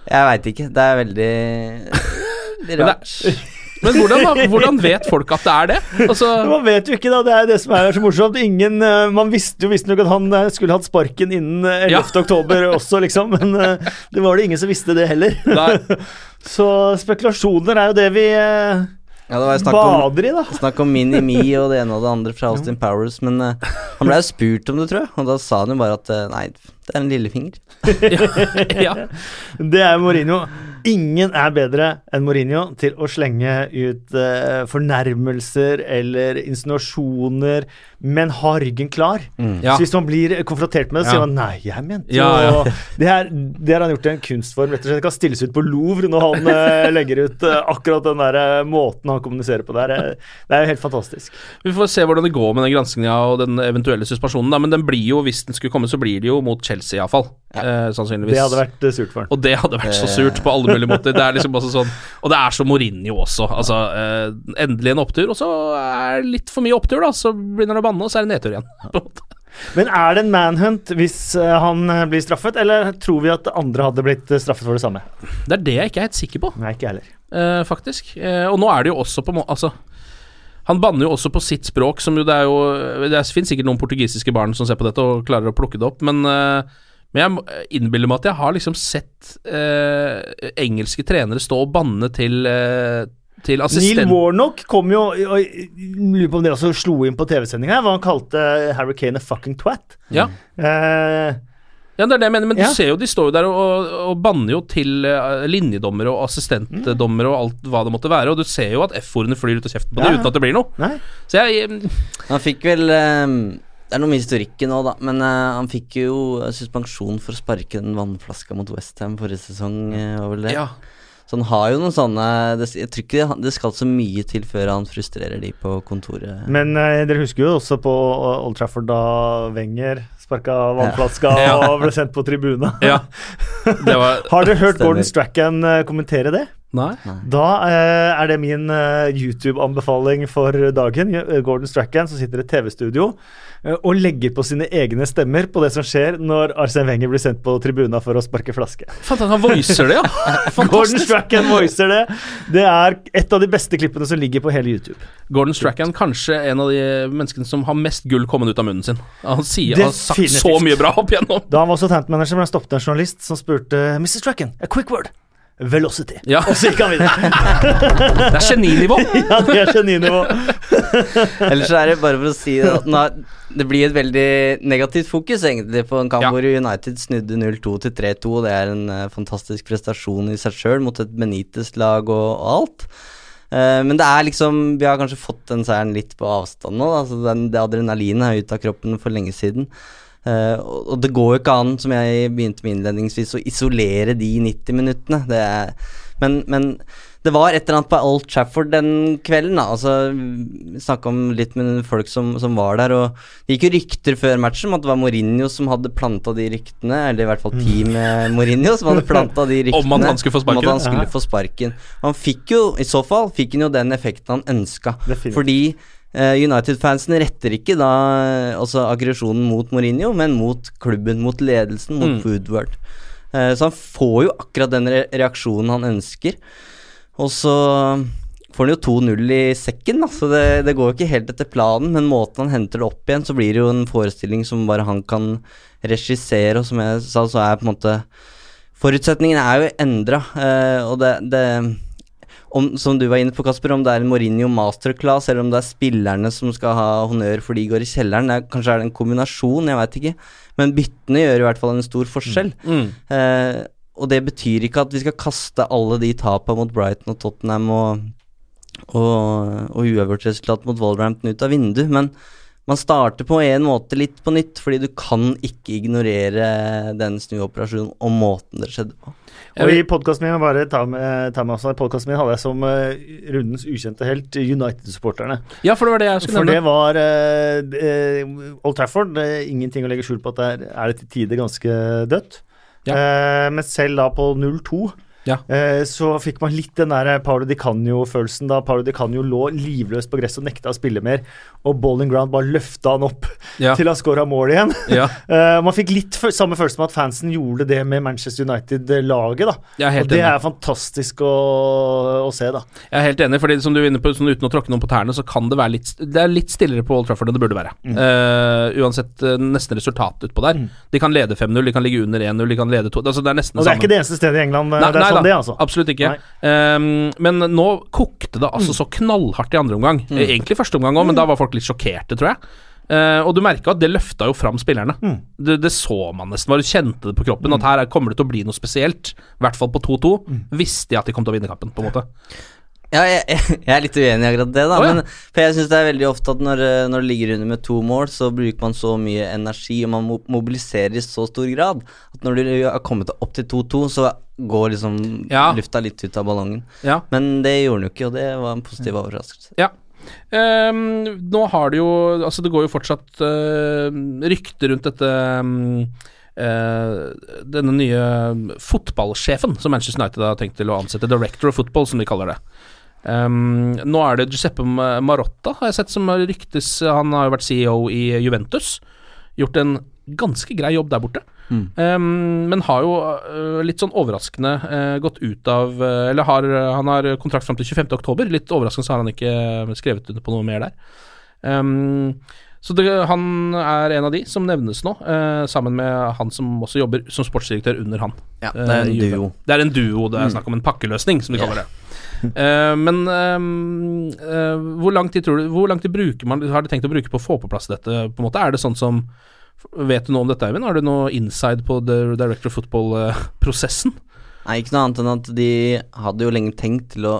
Jeg veit ikke. Det er veldig rart. Men hvordan, hvordan vet folk at det er det? Altså, Man vet jo ikke, da. Det er det som er så morsomt. Ingen, eh, man visste jo visstnok at han eh, skulle hatt sparken innen eh, 11. Ja. oktober også, liksom. Men eh, det var det ingen som visste det heller. Nei. Så spekulasjoner er jo det vi eh, Ja, det var snakk bader i, da. snakk om Mini-Me og det ene og det andre fra Austin Powers, men uh, han ble jo spurt om det, tror jeg, og da sa han jo bare at uh, nei, det er en lillefinger. ja. Det er Mourinho. Ingen er bedre enn Mourinho til å slenge ut uh, fornærmelser eller insinuasjoner, men ha ryggen klar. Ja. Så hvis man blir konfrontert med det, så Ja. sier man 'nei, jeg mente Ja, ja. Det, Her, det har han gjort til en kunstform. rett og slett. Det kan stilles ut på Louvre når han uh, legger ut uh, akkurat den der måten han kommuniserer på der. Det er jo helt fantastisk. Vi får se hvordan det går med den granskinga og den eventuelle suspensjonen, da. Men den blir jo, hvis den skulle komme, så blir det jo mot Chelsea, iallfall. Eh, sannsynligvis. Det hadde vært surt for han. Og det hadde vært så surt på alle mulige måter. Det er liksom også sånn Og det er så Mourinho også. Altså, eh, endelig en opptur, og så er det litt for mye opptur, da. Så begynner det å banne, og så er det nedtur igjen. på en måte. Men er det en manhunt hvis eh, han eh, blir straffet, eller tror vi at andre hadde blitt eh, straffet for det samme? Det er det jeg ikke er helt sikker på, Nei, ikke heller. eh, faktisk. Eh, og nå er det jo også på må Altså han banner jo også på sitt språk, som jo det er jo Det finnes sikkert noen portugisiske barn som ser på dette og klarer å plukke det opp, men, eh, men jeg innbiller meg at jeg har liksom sett eh, engelske trenere stå og banne til eh, til Neil. Warnock kom jo Lurer på om dere også slo inn på TV-sendinga, hva han kalte Harry Kane a fucking twat. Ja. Eh, Ja, det er det jeg mener, men Ja. du ser jo de står jo der og, og, og banner jo til uh, linjedommere og assistentdommere og alt hva det måtte være, og du ser jo at F-ordene flyr ut av kjeften på Ja, dem uten at det blir noe. nei. Så jeg Han fikk vel eh, Det er noe med historikken nå, da, men uh, han fikk jo suspensjon for å sparke den vannflaska mot Westham forrige sesong, Uh, det? Ja. Så han har jo noen sånne det, Jeg tror ikke det, det skal så mye til før han frustrerer de på kontoret. Men uh, dere husker jo også på Old Trafford da Wenger sparka vannflaska Ja. og ble sendt på tribuna. ja. Var Har dere hørt Stemmer. Gordon Strachan kommentere det? Nei? Da eh, er det min eh, YouTube-anbefaling for dagen. Eh, Gordon Strachan som sitter i et TV-studio eh, og legger på sine egne stemmer på det som skjer når Arsen Wenger blir sendt på tribuna for å sparke flaske. Fantastisk, han voicer det, ja. Gordon Strachan voicer det. Det er et av de beste klippene som ligger på hele YouTube. Gordon Strachan kanskje en av de menneskene som har mest gull kommet ut av munnen sin. Han sier han har sagt så mye bra opp igjennom. Da han var Southampton-manager, ble han stoppet av en journalist som spurte Mr. Strachan, a quick word. Velocity. Ja. Og så gikk han videre. Det er geninivå. ja, det er geninivå. Ellers er det bare for å si at nå, det blir et veldig negativt fokus egentlig på en kamp Ja. hvor United snudde 0-2 til 3-2. Det er en uh, fantastisk prestasjon i seg sjøl mot et Benitez-lag og, og alt. Uh, men det er liksom Vi har kanskje fått den seieren litt på avstand nå. Altså den, det adrenalinet er ute av kroppen for lenge siden. Eh, og, det går jo ikke an, som jeg begynte med innledningsvis, å isolere de 90 minuttene. Det er, men, men det var et eller annet på Old Trafford den kvelden. Da. Altså, snakka om litt med folk som, som var der, og det gikk jo rykter før matchen om at det var Mourinho som hadde planta de ryktene, eller i hvert fall teamet Mourinho som hadde planta de ryktene. Om at han skulle få sparken. Om at han skulle få sparken. Og han fikk jo, i så fall, fikk han jo den effekten han ønska. Fordi United-fansen retter ikke da eh, altså aggresjonen mot Mourinho, men mot klubben, mot ledelsen, mot Mm. Woodward. Eh, så han får jo akkurat den reaksjonen han ønsker. Og så får han jo 2-0 i sekken, da, så det, det går jo ikke helt etter planen. Men måten han henter det opp igjen, så blir det jo en forestilling som bare han kan regissere, og som jeg sa, så er på en måte Forutsetningene er jo endra, og det, det om, som du var inne på, Kasper, om det er en Mourinho masterclass, eller om det er spillerne som skal ha honnør for de går i kjelleren. Det er, kanskje er det en kombinasjon, jeg veit ikke. Men byttene gjør i hvert fall en stor forskjell. Mm. Eh, og det betyr ikke at vi skal kaste alle de tapene mot Brighton og Tottenham og, og, og uavgjort resultat mot Wolverhampton ut av vinduet, men man starter på en måte litt på nytt, fordi du kan ikke ignorere den snuoperasjonen og måten det skjedde på. Og i podkasten min bare ta med, ta med også, podcasten min hadde jeg som uh, rundens ukjente helt United-supporterne. Ja, for det var det jeg skulle nevne. For det var uh, uh, Old Trafford. ingenting å legge skjul på at det er det til tider ganske dødt. Ja. men selv da på 0-2 ja. Eh, så fikk man litt den der Paolo Di Canio-følelsen da Paolo Di Canio lå livløs på gresset og nekta å spille mer, og Bowling Ground bare løfta han opp ja. til han scora mål igjen. Ja. eh, man fikk litt samme følelse med at fansen gjorde det med Manchester United-laget. da Og det enig. er fantastisk å, å, se, da. Jeg er helt enig, fordi som du er inne på, sånn, uten å tråkke noen på tærne, så kan det være litt Det er litt stillere på Old Trafford enn det burde være. Mm. Eh, uansett uh, nesten resultat utpå der. Mm. De kan lede 5-0, de kan ligge under 1-0, de kan lede 2 altså, Det er nesten Og det er ikke det eneste stedet i England nei, det er nei, da, det, altså. Absolutt ikke. Um, men nå kokte det altså mm. så knallhardt i andre omgang. Mm. Egentlig første omgang òg, men da var folk litt sjokkerte, tror jeg. Uh, og du merka at det løfta jo fram spillerne. Mm. Det, det, så man nesten, Du kjente det på kroppen. Mm. At her kommer det til å bli noe spesielt. I hvert fall på 2-2. Mm. Visste de at de kom til å vinne kampen, på en måte. Ja, jeg, jeg, er litt uenig i akkurat det, da. Oh, ja. men, for jeg syns det er veldig ofte at når, eh, når det ligger under med to mål, så bruker man så mye energi, og man mobiliserer i så stor grad at når du har kommet opp til 2-2, så går liksom ja. lufta litt ut av ballongen. Ja. Men det gjorde den jo ikke, og det var en positiv overraskelse. Ja. Um, nå har det jo Altså, det går jo fortsatt uh, rykter rundt dette um, uh, denne nye fotballsjefen som Manchester United har tenkt til å ansette, Director of Football, som de kaller det. Um, nå er det Giuseppe Marotta, har jeg sett, som ryktes Han har jo vært CEO i Juventus. Gjort en ganske grei jobb der borte. Mm. Um, men har jo uh, litt sånn overraskende uh, gått ut av uh, Eller har, han har kontrakt fram til 25.10. Litt overraskende så har han ikke skrevet under på noe mer der. Um, så det, han er en av de som nevnes nå, sammen med han som også jobber som sportsdirektør under han. Ja, det er en duo. Det er en duo, det er mm. snakk om en pakkeløsning, som de kaller det. Uh, men uh, uh, hvor lang tid tror du Hvor lang tid bruker man Har de tenkt å bruke på å få på plass dette? På en måte Er det sånn som Vet du noe om dette, Eivind? Har du noe inside på the Director of Football-prosessen? Nei, ikke noe annet enn at de hadde jo lenge tenkt til å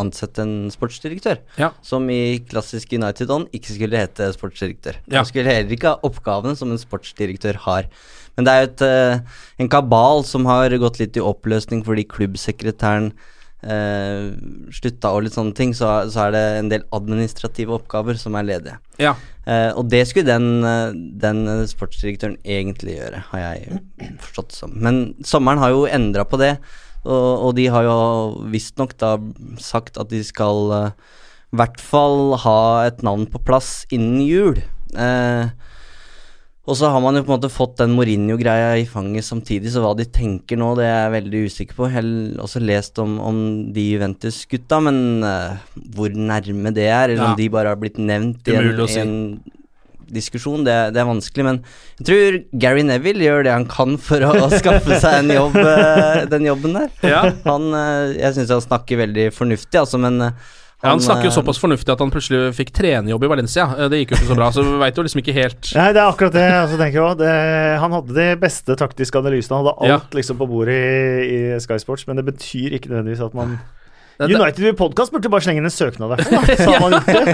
ansette en sportsdirektør. Ja. Som i klassisk United-ånd ikke skulle hete sportsdirektør. Ja. Han skulle heller ikke ha oppgavene som en sportsdirektør har. Men det er jo et, en kabal som har gått litt i oppløsning fordi klubbsekretæren uh, slutta og litt sånne ting, så, så, er det en del administrative oppgaver som er ledige. Ja. Eh, og det skulle den, uh, den, sportsdirektøren egentlig gjøre, har jeg forstått det som. Men sommeren har jo endra på det, og, og, de har jo visstnok da sagt at de skal i hvert fall ha et navn på plass innen jul. Uh, og så har man jo på en måte fått den Mourinho-greia i fanget samtidig, så hva de tenker nå, det er jeg veldig usikker på. Jeg har også lest om, om de Juventus-gutta, men uh, hvor nærme det er, eller ja. om de bare har blitt nevnt i en, si. en, diskusjon, det, det, er vanskelig. Men jeg tror Gary Neville gjør det han kan for å, å skaffe seg en jobb, uh, den jobben der. Ja. Han, uh, jeg syns han snakker veldig fornuftig, altså, men han, ja, han snakker jo eh, såpass fornuftig at han plutselig fikk trenerjobb i Valencia. Eh, det gikk jo ikke så bra, så vi veit jo liksom ikke helt Nei, det er akkurat det. Altså, tenker jeg det, Han hadde de beste taktiske analysene, han hadde alt ja. liksom på bordet i, i Sky Sports, men det betyr ikke nødvendigvis at man United i podkast burde bare slenge inn en søknad der. Så har man gjort det.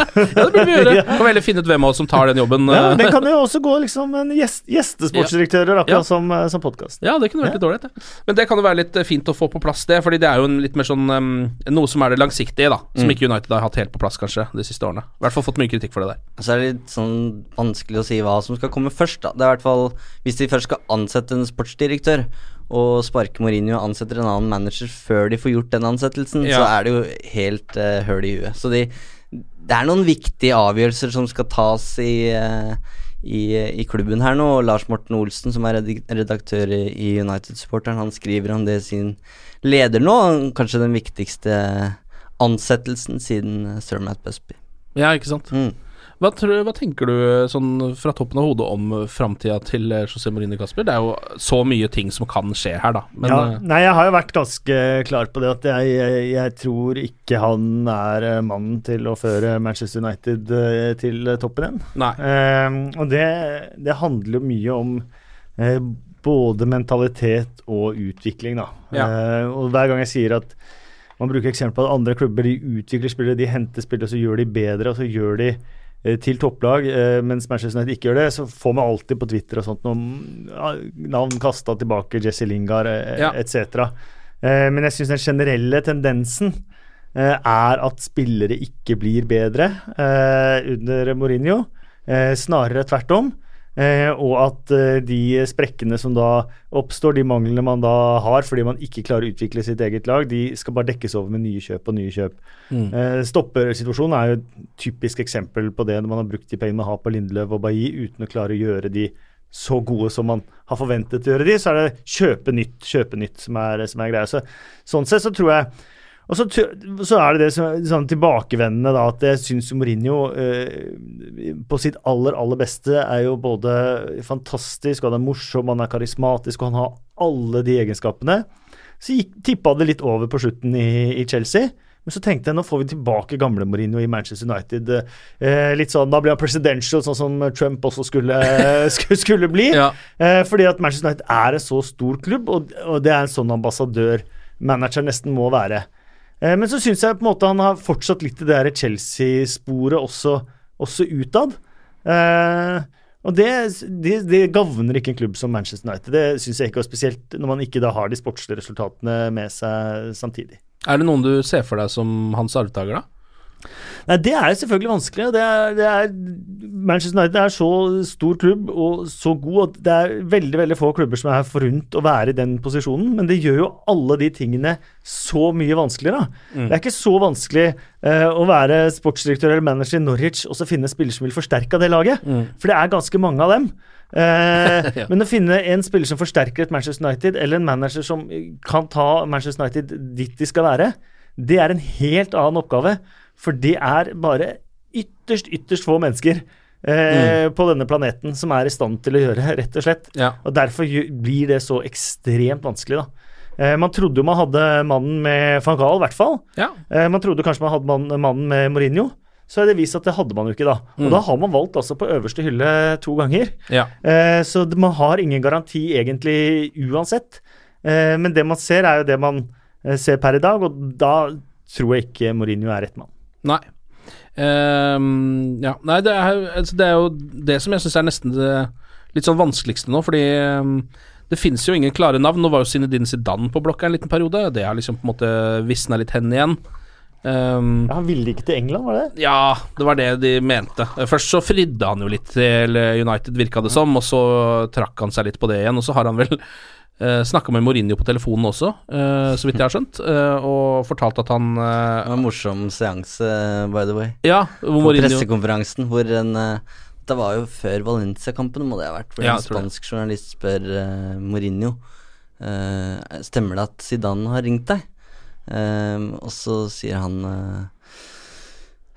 ja, det burde vi gjøre. Kan vi heller finne ut hvem av oss som tar den jobben. ja, Den kan jo også gå liksom en gjest, gjestesportsdirektører, akkurat ja. som, eh, som podkast. Ja, det kunne vært litt dårlig. Men det kan jo være litt eh, fint å få på plass, det. Fordi det er jo litt mer sånn um, Noe som er det langsiktige, da. Som mm. ikke United har hatt helt på plass, kanskje, de siste årene. I hvert fall fått mye kritikk for det der. Så er det litt sånn vanskelig å si hva som skal komme først, da. Det er i hvert fall Hvis de først skal ansette en sportsdirektør, og sparker Mourinho og ansetter en annen manager før de får gjort den ansettelsen, ja. så er det jo helt uh, høl i huet. Så de, det er noen viktige avgjørelser som skal tas i, uh, i, i, klubben her nå. Og Lars Morten Olsen, som er redaktør i United-supporteren, han skriver om det sin leder nå. Kanskje den viktigste ansettelsen siden Sir Matt Busby. Ja, ikke sant. Mm. Hva, tror, hva tenker du sånn fra toppen av hodet om framtida til eh, José Mourinho Kasper? Det er jo så mye ting som kan skje her, da. Men ja, eh, nei, jeg har jo vært ganske klar på det at jeg, jeg, jeg tror ikke han er eh, mannen til å føre Manchester United eh, til eh, toppen igjen. Nei. Eh, og det, det handler jo mye om eh, både mentalitet og utvikling, da. Ja. Eh, og hver gang jeg sier at man bruker eksempel på at andre klubber de utvikler spillere, de henter spillere, så gjør de bedre, og så gjør de eh, til topplag, eh, mens Manchester United ikke gjør det, så får man alltid på Twitter og sånt noen navn kasta tilbake, Jesse Lingard eh, Ja. etc. Eh, men jeg syns den generelle tendensen eh, er at spillere ikke blir bedre eh, under Mourinho, eh, snarere tvert om. Eh, og at eh, de sprekkene som da oppstår, de manglene man da har fordi man ikke klarer å utvikle sitt eget lag, de skal bare dekkes over med nye kjøp og nye kjøp. Mm. Eh, stoppersituasjonen er jo et typisk eksempel på det når man har brukt de pengene man har på Lindløv og Bailly uten å klare å gjøre de så gode som man har forventet å gjøre de, så er det kjøpe nytt, kjøpe nytt som er, som er greia. Så, sånn sett så tror jeg og så, så er det det som sånn tilbakevendende, da, at jeg syns Mourinho eh, på sitt aller, aller beste er jo både fantastisk, han er morsom, han er karismatisk, og han har alle de egenskapene. Så tippa det litt over på slutten i, i Chelsea. Men så tenkte jeg nå får vi tilbake gamle Mourinho i Manchester United. Eh, litt sånn, Da blir han presidential, sånn som Trump også skulle, skulle, skulle bli. Ja. Eh, fordi at Manchester United er en så stor klubb, og, og det er en sånn ambassadør manager nesten må være. Eh, men så syns jeg på en måte han har fortsatt litt i det der Chelsea-sporet også, også utad. Eh, og det, det, det gagner ikke en klubb som Manchester United. Det syns jeg ikke, og spesielt når man ikke da har de sportslige resultatene med seg samtidig. Er det noen du ser for deg som hans arvtaker, da? Nei, Det er selvfølgelig vanskelig. Det er, det er, Manchester United er så stor klubb og så god at det er veldig veldig få klubber som er forunt å være i den posisjonen. Men det gjør jo alle de tingene så mye vanskeligere. Det er ikke så vanskelig eh, å være sportsdirektør eller manager i Norwich og så finne spillere som vil forsterke det laget. For det er ganske mange av dem. Eh, Ja. Men å finne en spiller som forsterker et Manchester United, eller en manager som kan ta Manchester United dit de skal være, det er en helt annen oppgave. For det er bare ytterst, ytterst få mennesker eh, på denne planeten som er i stand til å gjøre, rett og slett. Ja. Og derfor blir det så ekstremt vanskelig, da. Eh, man trodde jo man hadde mannen med van Gaal, i hvert fall. Ja. Eh, man trodde kanskje man hadde mann- mannen med Mourinho. Så er det vist at det hadde man jo ikke, da. Og Mm. da har man valgt altså på øverste hylle to ganger. ja. Eh, så man har ingen garanti egentlig uansett. Men det man ser, er jo det man ser per i dag, og da tror jeg ikke Mourinho er rett mann. Nei. Um, ja, nei, det er, altså, det er jo det som jeg syns er nesten det litt sånn vanskeligste nå, fordi um, det finnes jo ingen klare navn. Nå var jo Zinedine Zidane på blokka en liten periode. Det har liksom på en måte visna litt hen igjen. Um, Ja, han ville ikke til England, var det ja, det var det de mente. Først så fridde han jo litt til United, virka det som, og så trakk han seg litt på det igjen. Og så har han vel uh, snakka med Mourinho på telefonen også, uh, så vidt jeg har skjønt, uh, og fortalt at han eh, Det var en morsom seanse, by the way. Ja, hvor På Mourinho pressekonferansen hvor en eh, Det var jo før Valencia-kampen, må det ha vært. Hvor Ja, en spansk journalist spør eh, Mourinho eh, Stemmer det at Zidane har ringt deg? Eh, og så sier han eh, eh,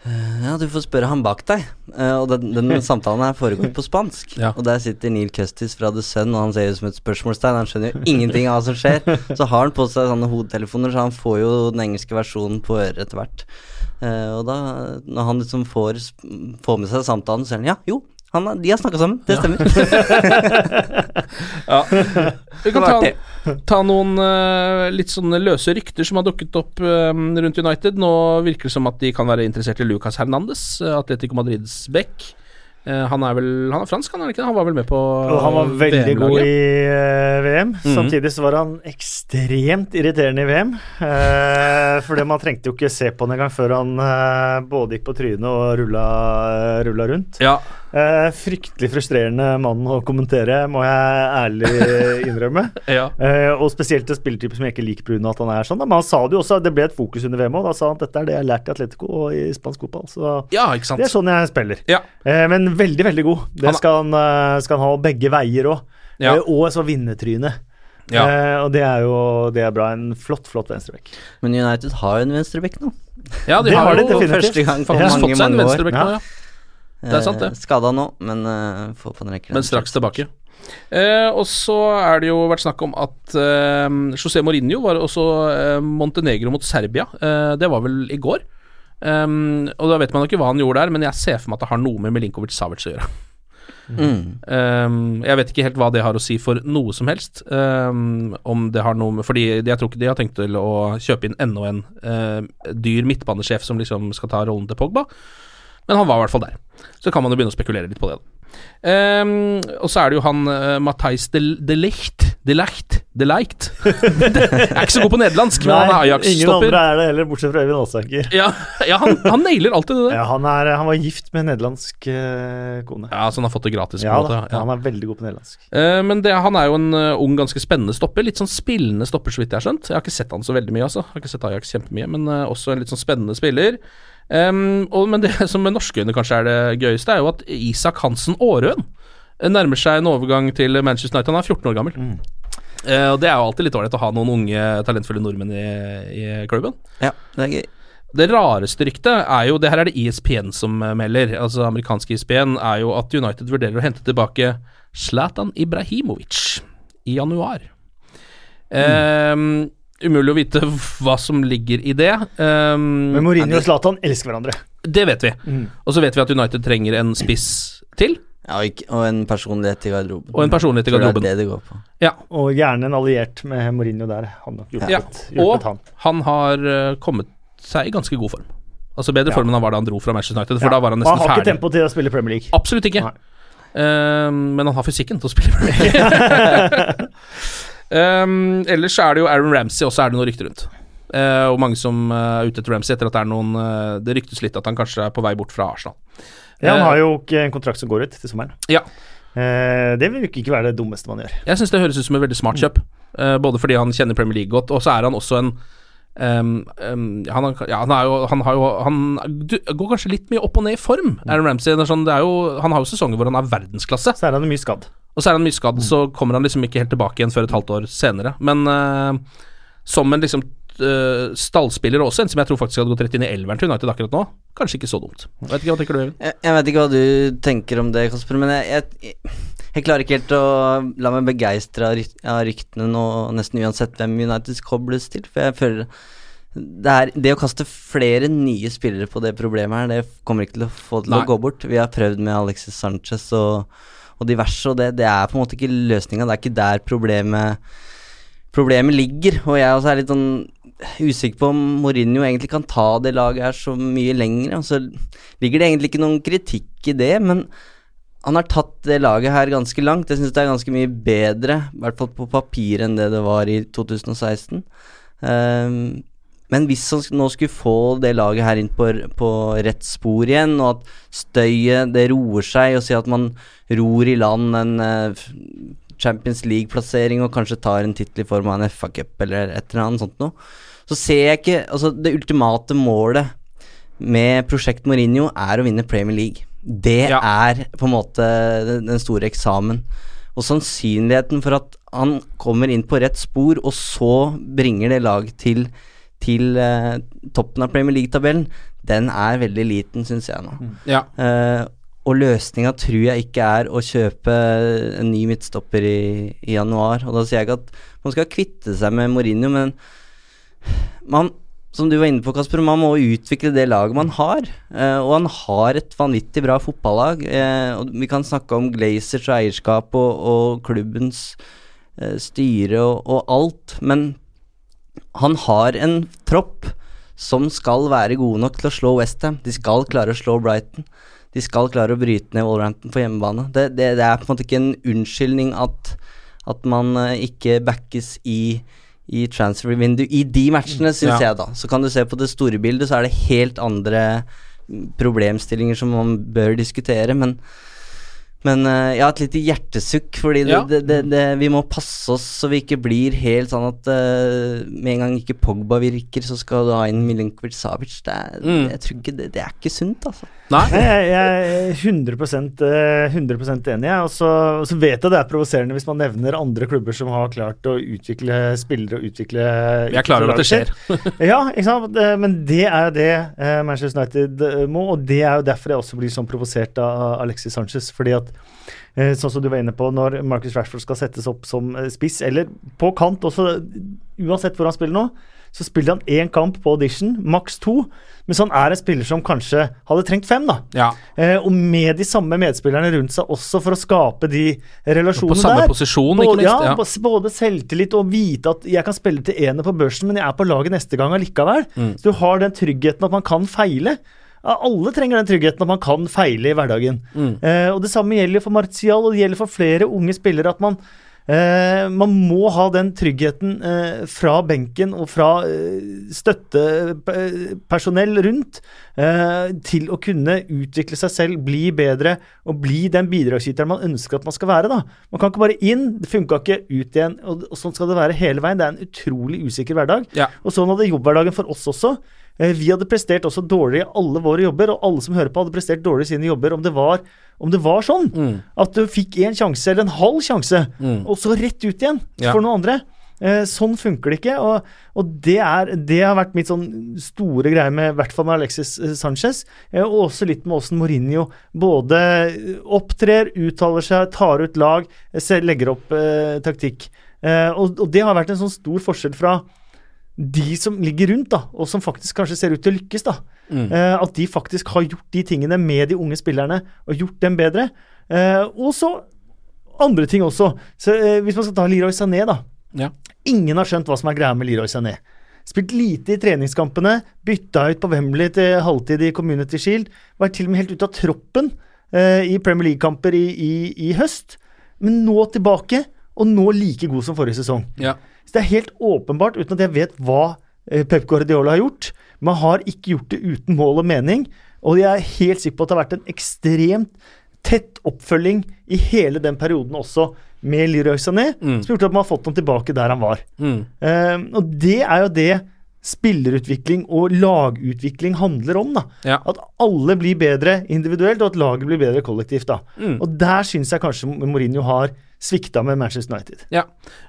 ja, du får spørre han bak deg. Uh, og den, den samtalen her foregår på spansk. Ja. Og der sitter Neil Custis fra The Sun, og han ser ut som et spørsmålstegn. Han skjønner jo ingenting av hva som skjer. Så har han på seg sånne hodetelefoner, så han får jo den engelske versjonen på øret etter hvert. Uh, og da, når han liksom får, får med seg samtalen, så sier han ja, jo, han, har- de har snakka sammen. Det stemmer. Ja. Vi kan ta, ta noen uh, litt sånne løse rykter som har dukket opp uh, rundt United. Nå virker det som at de kan være interessert i Lucas Hernandez, uh, Atletico Madrids back. Eh, han er vel Han er fransk, han er ikke det? Han var vel med på Og han var veldig god i VM. -hmm. Samtidig så var han ekstremt irriterende i VM. Uh, fordi man trengte jo ikke se på han engang før han både gikk på trynet og rulla, rulla rundt. Ja. Eh, fryktelig frustrerende mann å kommentere, må jeg ærlig innrømme. ja. Eh, og spesielt en spillertype som jeg ikke liker pga. at han er sånn. Men han sa det jo også, det ble et fokus under VM òg. Da sa han at dette er det jeg har lært i Atletico og i spansk fotball. Så ja, ikke sant. det er sånn jeg spiller. Ja. Eh, men veldig, veldig god. Det Han- skal han, skal han ha begge veier òg. Ja. Eh, og så vinnertryne. Ja. Eh, og det er jo det er bra. En flott, flott venstrebekk. Men United har jo en venstrebekk nå. ja, de Det har, har de jo definitivt. Første gang for ja. mange, fått seg en mange år. venstrebekk nå, Ja. Det er sant, det. Eh, Skada nå, men uh, får på en rekke. Men straks tilbake. Eh, og så er det jo vært snakk om at eh, José Mourinho var også eh, Montenegro mot Serbia. Eh, det var vel i går. Og da vet man jo ikke hva han gjorde der, men jeg ser for meg at det har noe med Milinkovic Savic å gjøre. Mm. Um, jeg vet ikke helt hva det har å si for noe som helst. Um, om det har noe med Fordi jeg tror ikke de har tenkt til å kjøpe inn enda en uh, dyr midtbanesjef som liksom skal ta rollen til Pogba. Men han var i hvert fall der. Så kan man jo begynne å spekulere litt på det. Um, og så er det jo han uh, Matheis de, de Ligt De Leicht De Leicht Er ikke så god på nederlandsk, men han er Ajax-stopper. Ingen andre er det heller, bortsett fra Øyvind Aalsaker. Ja, ja han, han, nailer alltid det der. Ja, han, er, han var gift med en nederlandsk uh, kone. Ja, Så han har fått det gratis? Ja, måte. Ja. han er veldig god på nederlandsk. Uh, men det, han er jo en uh, ung, ganske spennende stopper. Litt sånn spillende stopper, så vidt jeg har skjønt. Jeg har ikke sett han så veldig mye, altså. Jeg har ikke sett Ajax kjempemye, men også en litt sånn spennende spiller. Um, og, men det som med norske øyne kanskje er det gøyeste, er jo at Isak Hansen Aarøen nærmer seg en overgang til Manchester United. Han er 14 år gammel. Mm. Uh, og Det er jo alltid litt ålreit å ha noen unge, talentfulle nordmenn i, i, klubben. Ja, det er gøy. Det rareste ryktet er jo Det her er det ESPN som melder, altså amerikanske ESPN, er jo at United vurderer å hente tilbake Zlatan Ibrahimovic i januar. Mm. Um, umulig å vite hva som ligger i det. Um, Men Mourinho og Zlatan elsker hverandre. Det vet vi. Mm. Og så vet vi at United trenger en spiss til. Ja, og en personlighet i garderoben. Og en personlighet i garderoben. Det er det det går på. Ja. Og gjerne en alliert med Mourinho der. Han har hjulpet, ja. hjulpet og han. han har uh, kommet seg i ganske god form. Altså bedre Ja. form enn han var da han dro fra Manchester United, for Ja. da var han nesten ferdig. han har ikke ferdig. tempo til å spille Premier League. Absolutt ikke. Um, men han har fysikken til å spille Premier League. um, ellers er det jo Aaron Ramsey, også er det noe rykte rundt. Uh, og mange som uh, er ute etter Ramsey etter at det er noen uh, Det ryktes litt at han kanskje er på vei bort fra Arsenal. Ja, han har jo ikke en kontrakt som går ut til sommeren. Ja. Eh, det vil ikke være det dummeste man gjør. Jeg syns det høres ut som et veldig smart kjøp. Eh, både fordi han kjenner Premier League godt, og så er han også en Um, um, han, har- ja, han, jo, han har jo Han du, går kanskje litt mye opp og ned i form, Aaron Ramsey. Sånn, det jo, han har jo sesonger hvor han er verdensklasse. Så er han mye skadd. Og så er han mye skadd, så kommer han liksom ikke helt tilbake igjen før et halvt år senere. Men uh, som en liksom uh, stallspiller også, en som jeg tror faktisk hadde gått rett inn i elveren til United akkurat nå, kanskje ikke så dumt. Vet ikke hva tenker du, Øyvind? Jeg, jeg vet ikke hva du tenker om det, Kasper, men jeg, jeg, jeg klarer ikke helt å la meg begeistre av, ryktene nå, nesten uansett hvem United kobles til. For jeg føler det, er, det å kaste flere nye spillere på det problemet her, det kommer ikke til å få til Nei. å gå bort. Vi har prøvd med Alexis Sanchez og, og diverse, og det, det er på en måte ikke løsninga. Det er ikke der problemet Problemet ligger, og jeg også er litt sånn usikker på om Mourinho egentlig kan ta det laget her så mye lenger. Og så ligger det egentlig ikke noen kritikk i det, men han har tatt det laget her ganske langt. Jeg syns det er ganske mye bedre, i hvert fall på papir, enn det det var i 2016. Ehm, men hvis han nå skulle få det laget her inn på, på rett spor igjen, og at støyet det roer seg, og si at man ror i land en uh, Champions League-plassering og kanskje tar en tittel i form av en FA-cup eller et eller annet sånt noe, så ser jeg ikke Altså, det ultimate målet med prosjekt Mourinho er å vinne Premier League. Det Ja. er på en måte den, store eksamen. Og sannsynligheten for at han kommer inn på rett spor, og så bringer det lag til, til eh, toppen av Premier League-tabellen, den er veldig liten, syns jeg nå. Ja. Eh, og løsninga tror jeg ikke er å kjøpe en ny midtstopper i, i januar. Og da sier jeg ikke at man skal kvitte seg med Mourinho, men man, som du var inne på, Kasper, man må utvikle det laget man har. Eh, og han har et vanvittig bra fotballag. Eh, og vi kan snakke om Glazers og eierskap og, og klubbens eh, styre og, og alt, men han har en tropp som skal være gode nok til å slå Westham. De skal klare å slå Brighton. De skal klare å bryte ned Wolverhampton på hjemmebane. Det, det, det er på en måte ikke en unnskyldning at, at man eh, ikke backes i, i transfer-vindu i de matchene, syns Ja. jeg, da. Så kan du se på det store bildet, så er det helt andre problemstillinger som man bør diskutere, men Men jeg har et lite hjertesukk, fordi det, Ja. det, det, det, vi må passe oss så vi ikke blir helt sånn at uh, med en gang ikke Pogba virker, så skal du ha inn Milinkovic Savic. Det er, Mm. Jeg tror ikke det, det er ikke sunt, altså. Nei. Nei, jeg, jeg er 100, eh, 100 enig. Og så, vet jeg det er provoserende hvis man nevner andre klubber som har klart å utvikle spillere og utvikle Vi er klar over at det skjer. ja, ikke sant? Eh, men det er jo det eh, Manchester United eh, må, og det er jo derfor jeg også blir sånn provosert av Alexis Sanchez. Fordi at, eh, sånn som du var inne på, når Marcus Rashford skal settes opp som eh, spiss, eller på kant også, uansett hvor han spiller nå, så spiller han én kamp på audition, maks to. Mens han er en spiller som kanskje hadde trengt fem, da. Ja. Eh, og med de samme medspillerne rundt seg også, for å skape de relasjonene der. På samme der. posisjon, både, ikke minst, Ja, ja. både selvtillit og vite at jeg kan spille til ener på børsen, men jeg er på laget neste gang allikevel. Mm. Så du har den tryggheten at man kan feile. Alle trenger den tryggheten at man kan feile i hverdagen. Mm. Eh, og Det samme gjelder for Martial, og det gjelder for flere unge spillere. At man, eh, man må ha den tryggheten eh, fra benken og fra eh, støttepersonell rundt eh, til å kunne utvikle seg selv, bli bedre og bli den bidragsyteren man ønsker at man skal være. da. Man kan ikke bare inn, det funka ikke, ut igjen. Og, og sånn skal det være hele veien. Det er en utrolig usikker hverdag. Ja. Og sånn hadde jobbhverdagen for oss også. Eh, Vi hadde prestert også dårlig i alle våre jobber, og alle som hører på, hadde prestert dårlig i sine jobber om det var, om det var sånn. Mm. At du fikk én sjanse, eller en halv sjanse, Mm. og så rett ut igjen Ja. for noen andre. Eh, sånn funker det ikke, og, og det, er, det har vært mitt sånn store greie med i hvert fall med Alexis eh, Sanchez, eh, og også litt med åssen Mourinho både opptrer, uttaler seg, tar ut lag, legger opp eh, taktikk. Og, og det har vært en sånn stor forskjell fra de som ligger rundt, da, og som faktisk kanskje ser ut til å lykkes. da, Mm. eh, At de faktisk har gjort de tingene med de unge spillerne, og gjort dem bedre. Eh, og så andre ting også. Så eh, Hvis man skal ta Leroy Sané, da. Ja. Ingen har skjønt hva som er greia med Leroy Sané. Spilt lite i treningskampene, bytta ut på Wembley til halvtid i Community Shield. Var til og med helt ute av troppen eh, i Premier League-kamper i, i, i høst. Men nå tilbake, og nå like god som forrige sesong. Ja. Så det er helt åpenbart, uten at jeg vet hva eh, Pep Guardiola har gjort. Man har ikke gjort det uten mål og mening. Og jeg er helt sikker på at det har vært en ekstremt tett oppfølging i hele den perioden også med Leroy Sané, Mm. som gjort at man har fått ham tilbake der han var. Mm. Um, og det er jo det spillerutvikling og lagutvikling handler om. da. Ja. At alle blir bedre individuelt, og at laget blir bedre kollektivt. da. Mm. Og der syns jeg kanskje Mourinho har svikta med Manchester United. Ja,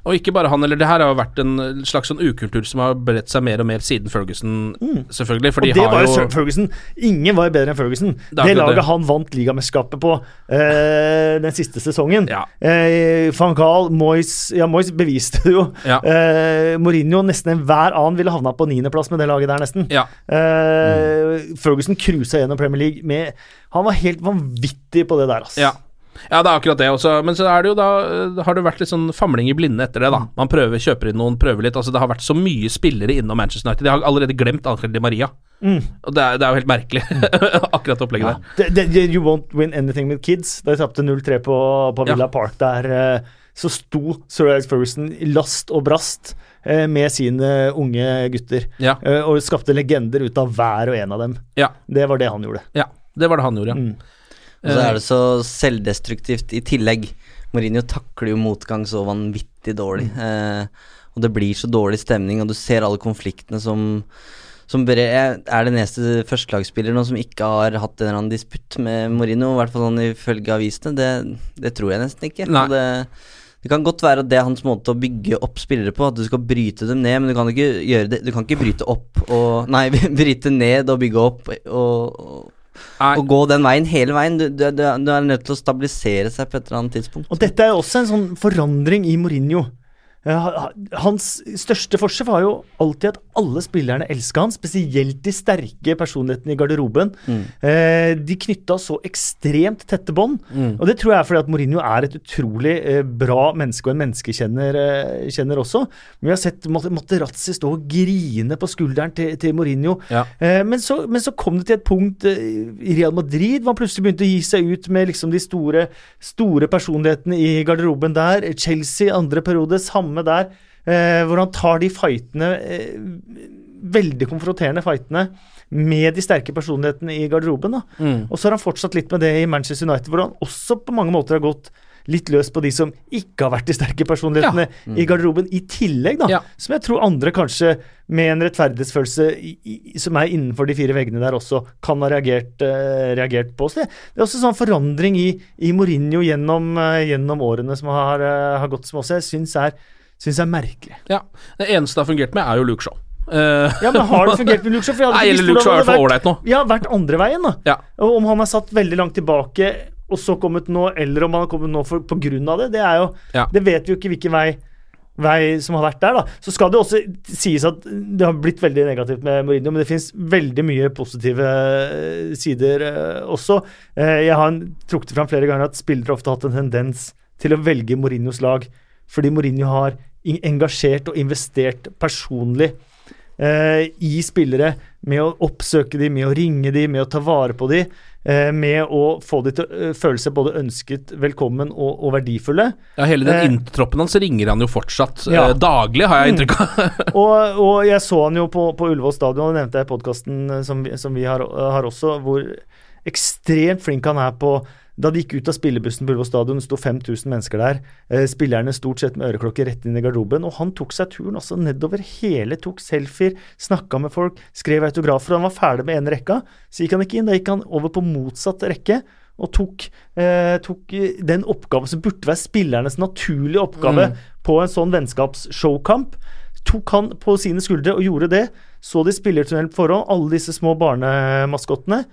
og ikke bare han, eller det her har jo vært en slags sånn ukultur som har bredt seg mer og mer siden Ferguson, selvfølgelig. Mm. Og de det var har jo Ferguson. Ingen var bedre enn Ferguson. Det Det, laget det. han vant ligamesterskapet på eh, den siste sesongen. Ja. Eh, Van Gaal, Moyes Ja, Moyes beviste det jo. Ja. Eh, Mourinho, nesten enhver annen ville havna på niendeplass med det laget der, nesten. Ja. Eh, Ferguson cruisa gjennom Premier League med Han var helt vanvittig på det der, altså. Ja. Ja, det er akkurat det også. Men så er det jo da eh, har det vært litt sånn famling i blinde etter det, da. Man prøver, kjøper inn noen, prøver litt. Altså Det har vært så mye spillere innom Manchester United. De har allerede glemt Angel Di Maria. Mm. Og det er, det er jo helt merkelig, akkurat opplegget ja. der. Det, det, you won't win anything with kids. Da de tapte 0-3 på, på Ja. Villa Park der, eh, så sto Sir Alex Ferguson i last og brast eh, med sine unge gutter. Ja. Og skapte legender ut av hver og en av dem. Ja. Det var det han gjorde. Ja, det var det han gjorde, ja. Mm. Og så er det så selvdestruktivt i tillegg. Mourinho takler jo motgang så vanvittig dårlig. Eh, og det blir så dårlig stemning, og du ser alle konfliktene som som er den eneste førstelagsspilleren som ikke har hatt en eller annen disputt med Mourinho, i hvert fall sånn ifølge avisene. Det, det tror jeg nesten ikke. Det, det kan godt være at det er hans måte å bygge opp spillere på, at du skal bryte dem ned, men du kan ikke gjøre det Du kan ikke bryte opp og Nei, bryte ned og bygge opp og, og Nei. å gå den veien hele veien. Du, du, du, du er nødt til å stabilisere seg på et eller annet tidspunkt. Og dette er jo også en sånn forandring i Mourinho. Eh, ha- Hans største forskjell var jo alltid at alle spillerne elska han, spesielt de sterke personlighetene i garderoben. Mm. Eh, De knytta så ekstremt tette bånd, Mm. og det tror jeg er fordi at Mourinho er et utrolig eh, bra menneske og en menneskekjenner eh, kjenner også. Men vi har sett Materazzi stå og grine på skulderen til, til Mourinho. Ja. Eh, men, så, men så kom det til et punkt eh, i Real Madrid hvor han plutselig begynte å gi seg ut med liksom de store, store personlighetene i garderoben der. Chelsea andre periode, samme der. Eh, hvor han tar de fightene eh, veldig konfronterende fightene med de sterke personlighetene i garderoben. da. Mm. Og så har han fortsatt litt med det i Manchester United, hvor han også på mange måter har gått litt løs på de som ikke har vært de sterke personlighetene i garderoben, i tillegg, da. Ja. Som jeg tror andre kanskje med en rettferdighetsfølelse i, i, som er innenfor de fire veggene der også, kan ha reagert, eh, reagert på. Så det, det er også sånn forandring i, i Mourinho gjennom, eh, gjennom årene som har, eh, har gått, som også jeg syns er, syns er merkelig. Ja. Det eneste det har fungert med, er jo Luke Shaw. Eh, Ja, men har det fungert med Luke Shaw? Jeg Nei, eller Luke Shaw er i det hvert fall ålreit nå. Ja, vært andre veien, da. Ja. Og om han er satt veldig langt tilbake og så kommet nå, eller om han har kommet nå for, på grunn av det, det er jo Ja. Det vet vi jo ikke hvilken vei, vei som har vært der, da. Så skal det også sies at det har blitt veldig negativt med Mourinho, men det finnes veldig mye positive eh, sider eh, også. Jeg har trukket fram flere ganger at spillere ofte har hatt en tendens til å velge Mourinhos lag fordi Mourinho har engasjert og investert personlig eh, i spillere med å oppsøke dem, med å ringe dem, med å ta vare på dem, eh, med å få dem til å eh, føle seg både ønsket, velkommen og, og verdifulle. ja, hele den Eh, introppen hans ringer han jo fortsatt Ja. eh, daglig, har jeg inntrykk av. og, og jeg så han jo på, på Ullevål stadion, det nevnte jeg i podkasten som, vi- som vi har, har også, hvor ekstremt flink han er på da de gikk ut av spillebussen på Ullevål stadion, det sto 5000 mennesker der. Eh, spillerne stort sett med øreklokker rett inn i garderoben. Og han tok seg turen altså nedover hele, tok selfier, snakka med folk, skrev autografer. og Han var ferdig med én rekka, så gikk han ikke inn. Da gikk han over på motsatt rekke og tok, eh, tok eh, den oppgaven som burde være spillernes naturlige oppgave på en sånn vennskapsshowkamp. Tok han på sine skuldre og gjorde det. Så de spillertunnel på forhånd, alle disse små barnemaskottene.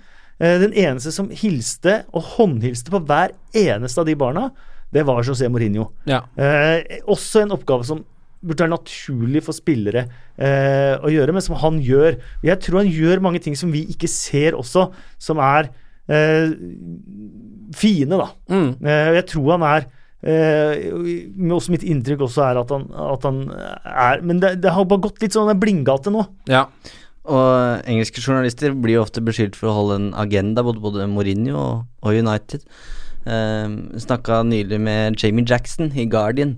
Eh, Den eneste som hilste og håndhilste på hver eneste av de barna, det var José Mourinho. Ja. Eh, også en oppgave som burde være naturlig for spillere eh, å gjøre, men som han gjør. Jeg tror han gjør mange ting som vi ikke ser også, som er eh, fine, da. Mm. Eh, jeg tror han er eh, også Mitt inntrykk også er at han, at han er Men det, det har bare gått litt sånn blindgate nå. Ja. Og engelske journalister blir jo ofte beskyldt for å holde en agenda, både, både Mourinho og, og United. Um, Snakka nylig med Jamie Jackson i Guardian.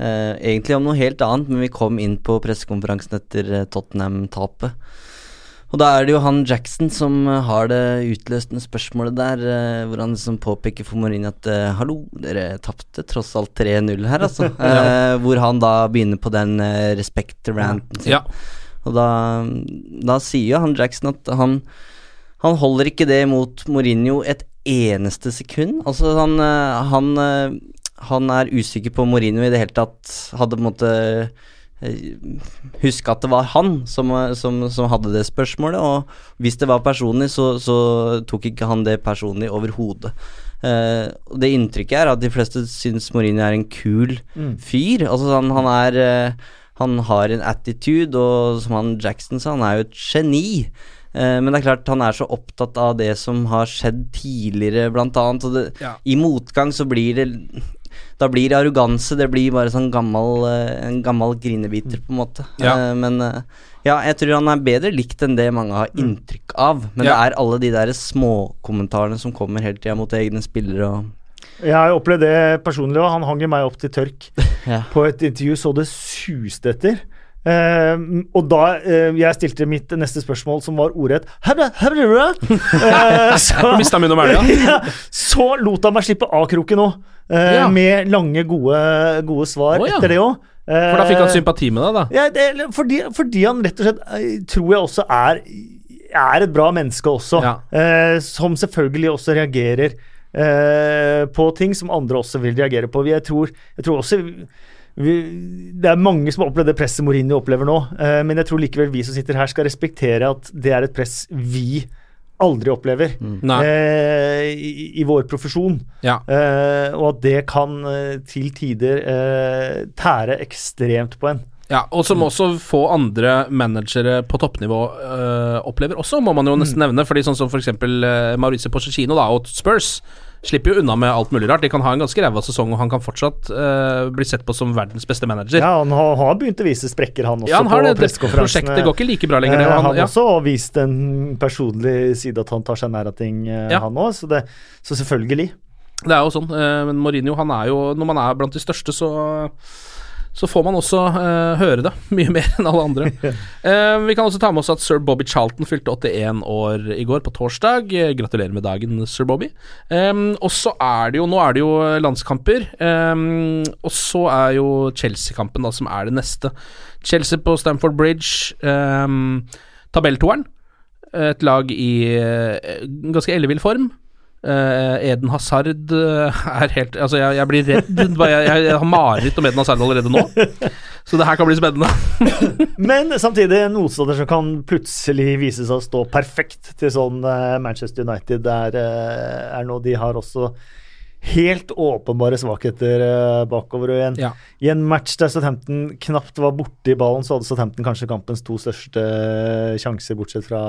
Eh, egentlig om noe helt annet, men vi kom inn på pressekonferansen etter eh, Tottenham-tapet. Og da er det jo han Jackson som eh, har det utløsende spørsmålet der, eh, hvor han liksom påpeker for Mourinho at eh, hallo, dere tapte tross alt 3-0 her, altså. Eh, hvor han da begynner på den uh, respect-ranten sin. Ja. Og da, da sier jo han Jackson at han, han holder ikke det mot Mourinho et eneste sekund. Altså han, eh, han, eh, han er usikker på Mourinho i det hele tatt hadde på en måte Huske at det var han som, eh, som, som hadde det spørsmålet, og hvis det var personlig, så, så tok ikke han det personlig overhodet. Eh, det inntrykket er at de fleste syns Mourinho er en kul fyr. Altså han, han er eh, han har en attitude, og som han Jackson sa, han er jo et geni. Eh, men det er klart han er så opptatt av det som har skjedd tidligere, blant annet. Og det, Ja. I motgang så blir det Da blir det arroganse. Det blir bare sånn gammel, eh, en gammel grinebiter, på en måte. Ja. Eh, men ja, jeg tror han er bedre likt enn det mange har inntrykk av. Men Ja. det er alle de der småkommentarene som kommer hele tida mot egne spillere og Jeg har opplevd det personlig, òg. han hang meg opp til tørk Ja. på et intervju så det suste etter. Eh, og da eh, jeg stilte mitt neste spørsmål, som var ordrett eh, så, Mista munn og ja. så lot han meg slippe A-kroken òg, eh, Ja. med lange, gode, gode svar oh, ja. etter det òg. For da fikk han sympati med deg, da. Ja, det, fordi, fordi han rett og slett eh, tror jeg også er, er et bra menneske også. Ja. Eh, som selvfølgelig også reagerer eh, på ting som andre også vil reagere på. Jeg tror, jeg tror også vi, Det er mange som har opplevd det presset Mourinho opplever nå, eh, men jeg tror likevel vi som sitter her, skal respektere at det er et press vi aldri opplever mm. eh, i, i vår profesjon. Ja. Eh, og at det kan eh, til tider eh, tære ekstremt på en. Ja, og som også få andre managere på toppnivå øh, opplever også, må man jo nesten nevne. Fordi sånn som for eksempel øh, Mauricio Pochettino da, og Spurs slipper jo unna med alt mulig rart. De kan ha en ganske ræva sesong, og han kan fortsatt øh, bli sett på som verdens beste manager. Ja, han har, har begynt å vise sprekker, han også. Ja, han har på pressekonferansene. prosjektet går ikke like bra lenger. Det, Eh, han har ja. også vist en personlig side at han tar seg nær av ting, eh, Ja. han òg. Så, så selvfølgelig. det er jo sånn. øh, men Mourinho, han er jo Når man er blant de største, så så får man også uh, høre det mye mer enn alle andre. uh, vi kan også ta med oss at sir Bobby Charlton fylte 81 år i går, på torsdag. Eh, gratulerer med dagen, sir Bobby. Um, og så er det jo Nå er det jo landskamper. um, og så er jo Chelsea-kampen da som er det neste. Chelsea på Stamford Bridge. Um, tabelltoeren. Et lag i uh, ganske ellevill form. Eh, Eden Hazard eh, er helt Altså, jeg, jeg blir redd. Jeg, jeg, jeg har mareritt om Eden Hazard allerede nå. Så det her kan bli spennende. Men samtidig en motstander som kan plutselig vise seg å stå perfekt til sånn eh, Manchester United er, eh, er nå. De har også helt åpenbare svakheter eh, bakover. Og i en, Ja. I en match der Southampton knapt var borti ballen, så hadde Southampton kanskje kampens to største eh, sjanser, bortsett fra,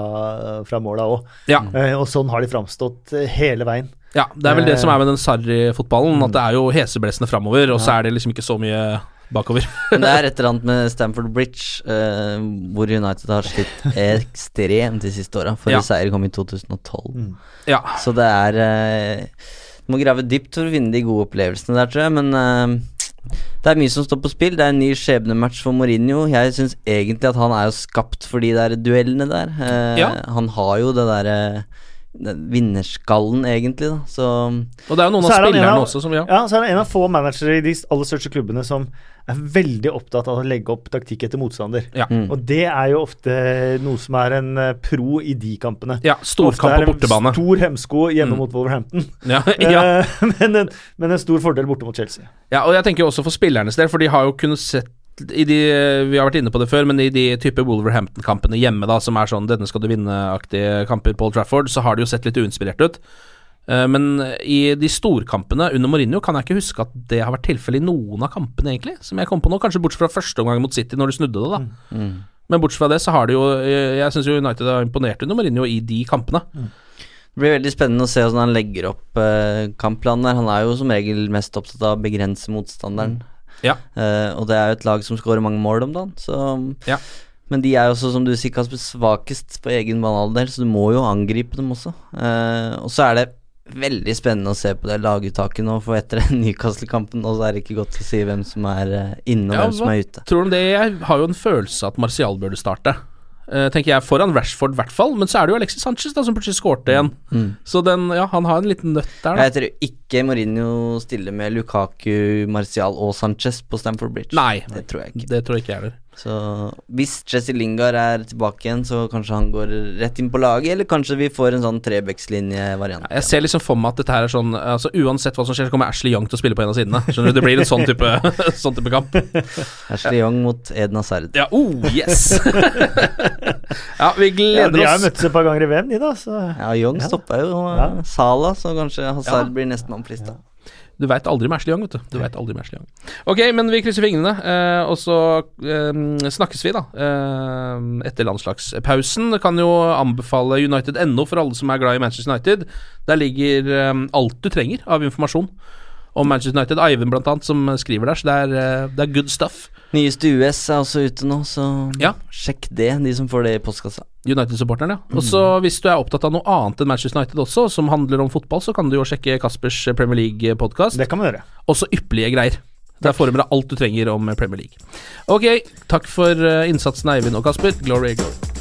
fra måla òg. Ja. og sånn har de framstått eh, hele veien. Ja, det er vel det som er med den Sarri-fotballen, at det er jo heseblesende framover, og så er det liksom ikke så mye bakover. Men det er et eller annet med Stamford Bridge, eh, hvor United har slitt ekstremt de siste åra. Forrige Ja. seier kom i 2012. Ja. Så det er eh, må grave dypt for å finne de gode opplevelsene der, tror jeg, men uh, det er mye som står på spill. Det er en ny skjebnematch for Mourinho. Jeg syns egentlig at han er jo skapt for de der duellene der. Uh, Ja. Han har jo det derre den vinnerskallen, egentlig, da. Så Og det er jo noen av er spillerne av- også som ja. Ja, så er det en av få managere i de aller største klubbene som er veldig opptatt av å legge opp taktikk etter motstander. Ja. Mm. Og det er jo ofte noe som er en eh, pro i de kampene. Ja, storkamp på bortebane. Stor hemsko hjemme Mm. mot Wolverhampton, Ja, ja. Eh, men, en, men en stor fordel borte mot Chelsea. Ja, og jeg tenker også for spillernes del, for de har jo kunnet sett i de, Vi har vært inne på det før, men i de type Wolverhampton-kampene hjemme, da, som er sånn 'denne skal du vinne'-aktige kamper på Old Trafford, så har det jo sett litt uinspirert ut. Eh, Men i de storkampene under Mourinho kan jeg ikke huske at det har vært tilfellet i noen av kampene, egentlig. Som jeg kom på nå, kanskje bortsett fra første omgang mot City, når de snudde det, da. mm. Men bortsett fra det, så har det jo eh, Jeg syns jo United har imponert under Mourinho i de kampene. Det blir veldig spennende å se hvordan han legger opp eh, kampplanen der. Han er jo som regel mest opptatt av å begrense motstanderen. Ja. Uh, og det er jo et lag som skårer mange mål om dagen, så Ja. Men de er jo også, som du sier, Kasper, svakest på egen banehalvdel, så du må jo angripe dem også. Uh, og så er det veldig spennende å se på det laguttaket nå, for etter Newcastle-kampen nå, så er det ikke godt å si hvem som er eh, inne, og Ja, hvem som er ute. Tror du det? Jeg har jo en følelse at Martial burde starte. Eh, tenker jeg Foran Rashford, i hvert fall. Men så er det jo Alexis Sanchez da som plutselig skårte igjen. Mm. Så den, ja, han har en liten nøtt der, da. Jeg tror ikke Mourinho stiller med Lukaku, Martial og Sanchez på Stamford Bridge. Nei, Det tror jeg ikke. det tror jeg ikke heller. Så hvis Jesse Lingard er tilbake igjen, så kanskje han går rett inn på laget, eller kanskje vi får en sånn trebekslinje-variant. Jeg ser liksom for meg at dette her er sånn altså Uansett hva som skjer, så kommer Ashley Young til å spille på en av sidene. Skjønner du, Det blir en sånn type, sånn type kamp. Ashley Young mot Eden Hazard. Ja, oh, yes! ja, vi gleder Ja, gleder de har jo oss. møttes et par ganger i VM, de, da. Så. Ja, Young Ja. stoppa jo Ja. Sala, så kanskje Hazard Ja. blir nestemann på lista. Du veit aldri med Ashley Young, vet du. Du vet aldri med Ashley Young. Ok, men vi krysser fingrene, eh, og så eh, snakkes vi, da. Eh, etter landslagspausen. Kan jo anbefale United.no for alle som er glad i Manchester United. Der ligger eh, alt du trenger av informasjon om Manchester United. Eivind, blant annet, som skriver der, så det er, eh, det er good stuff. Nyeste US er også ute nå, så Ja. sjekk det, de som får det i postkassa. United-supporteren, ja. Og så hvis du er opptatt av noe annet enn Manchester United også, som handler om fotball, så kan du jo sjekke Kaspers Premier League-podkast. Det kan man gjøre. Også ypperlige greier. Der får du med deg alt du trenger om Premier League. Ok, takk for eh, innsatsen, Eivind og Kasper. Glory, glory.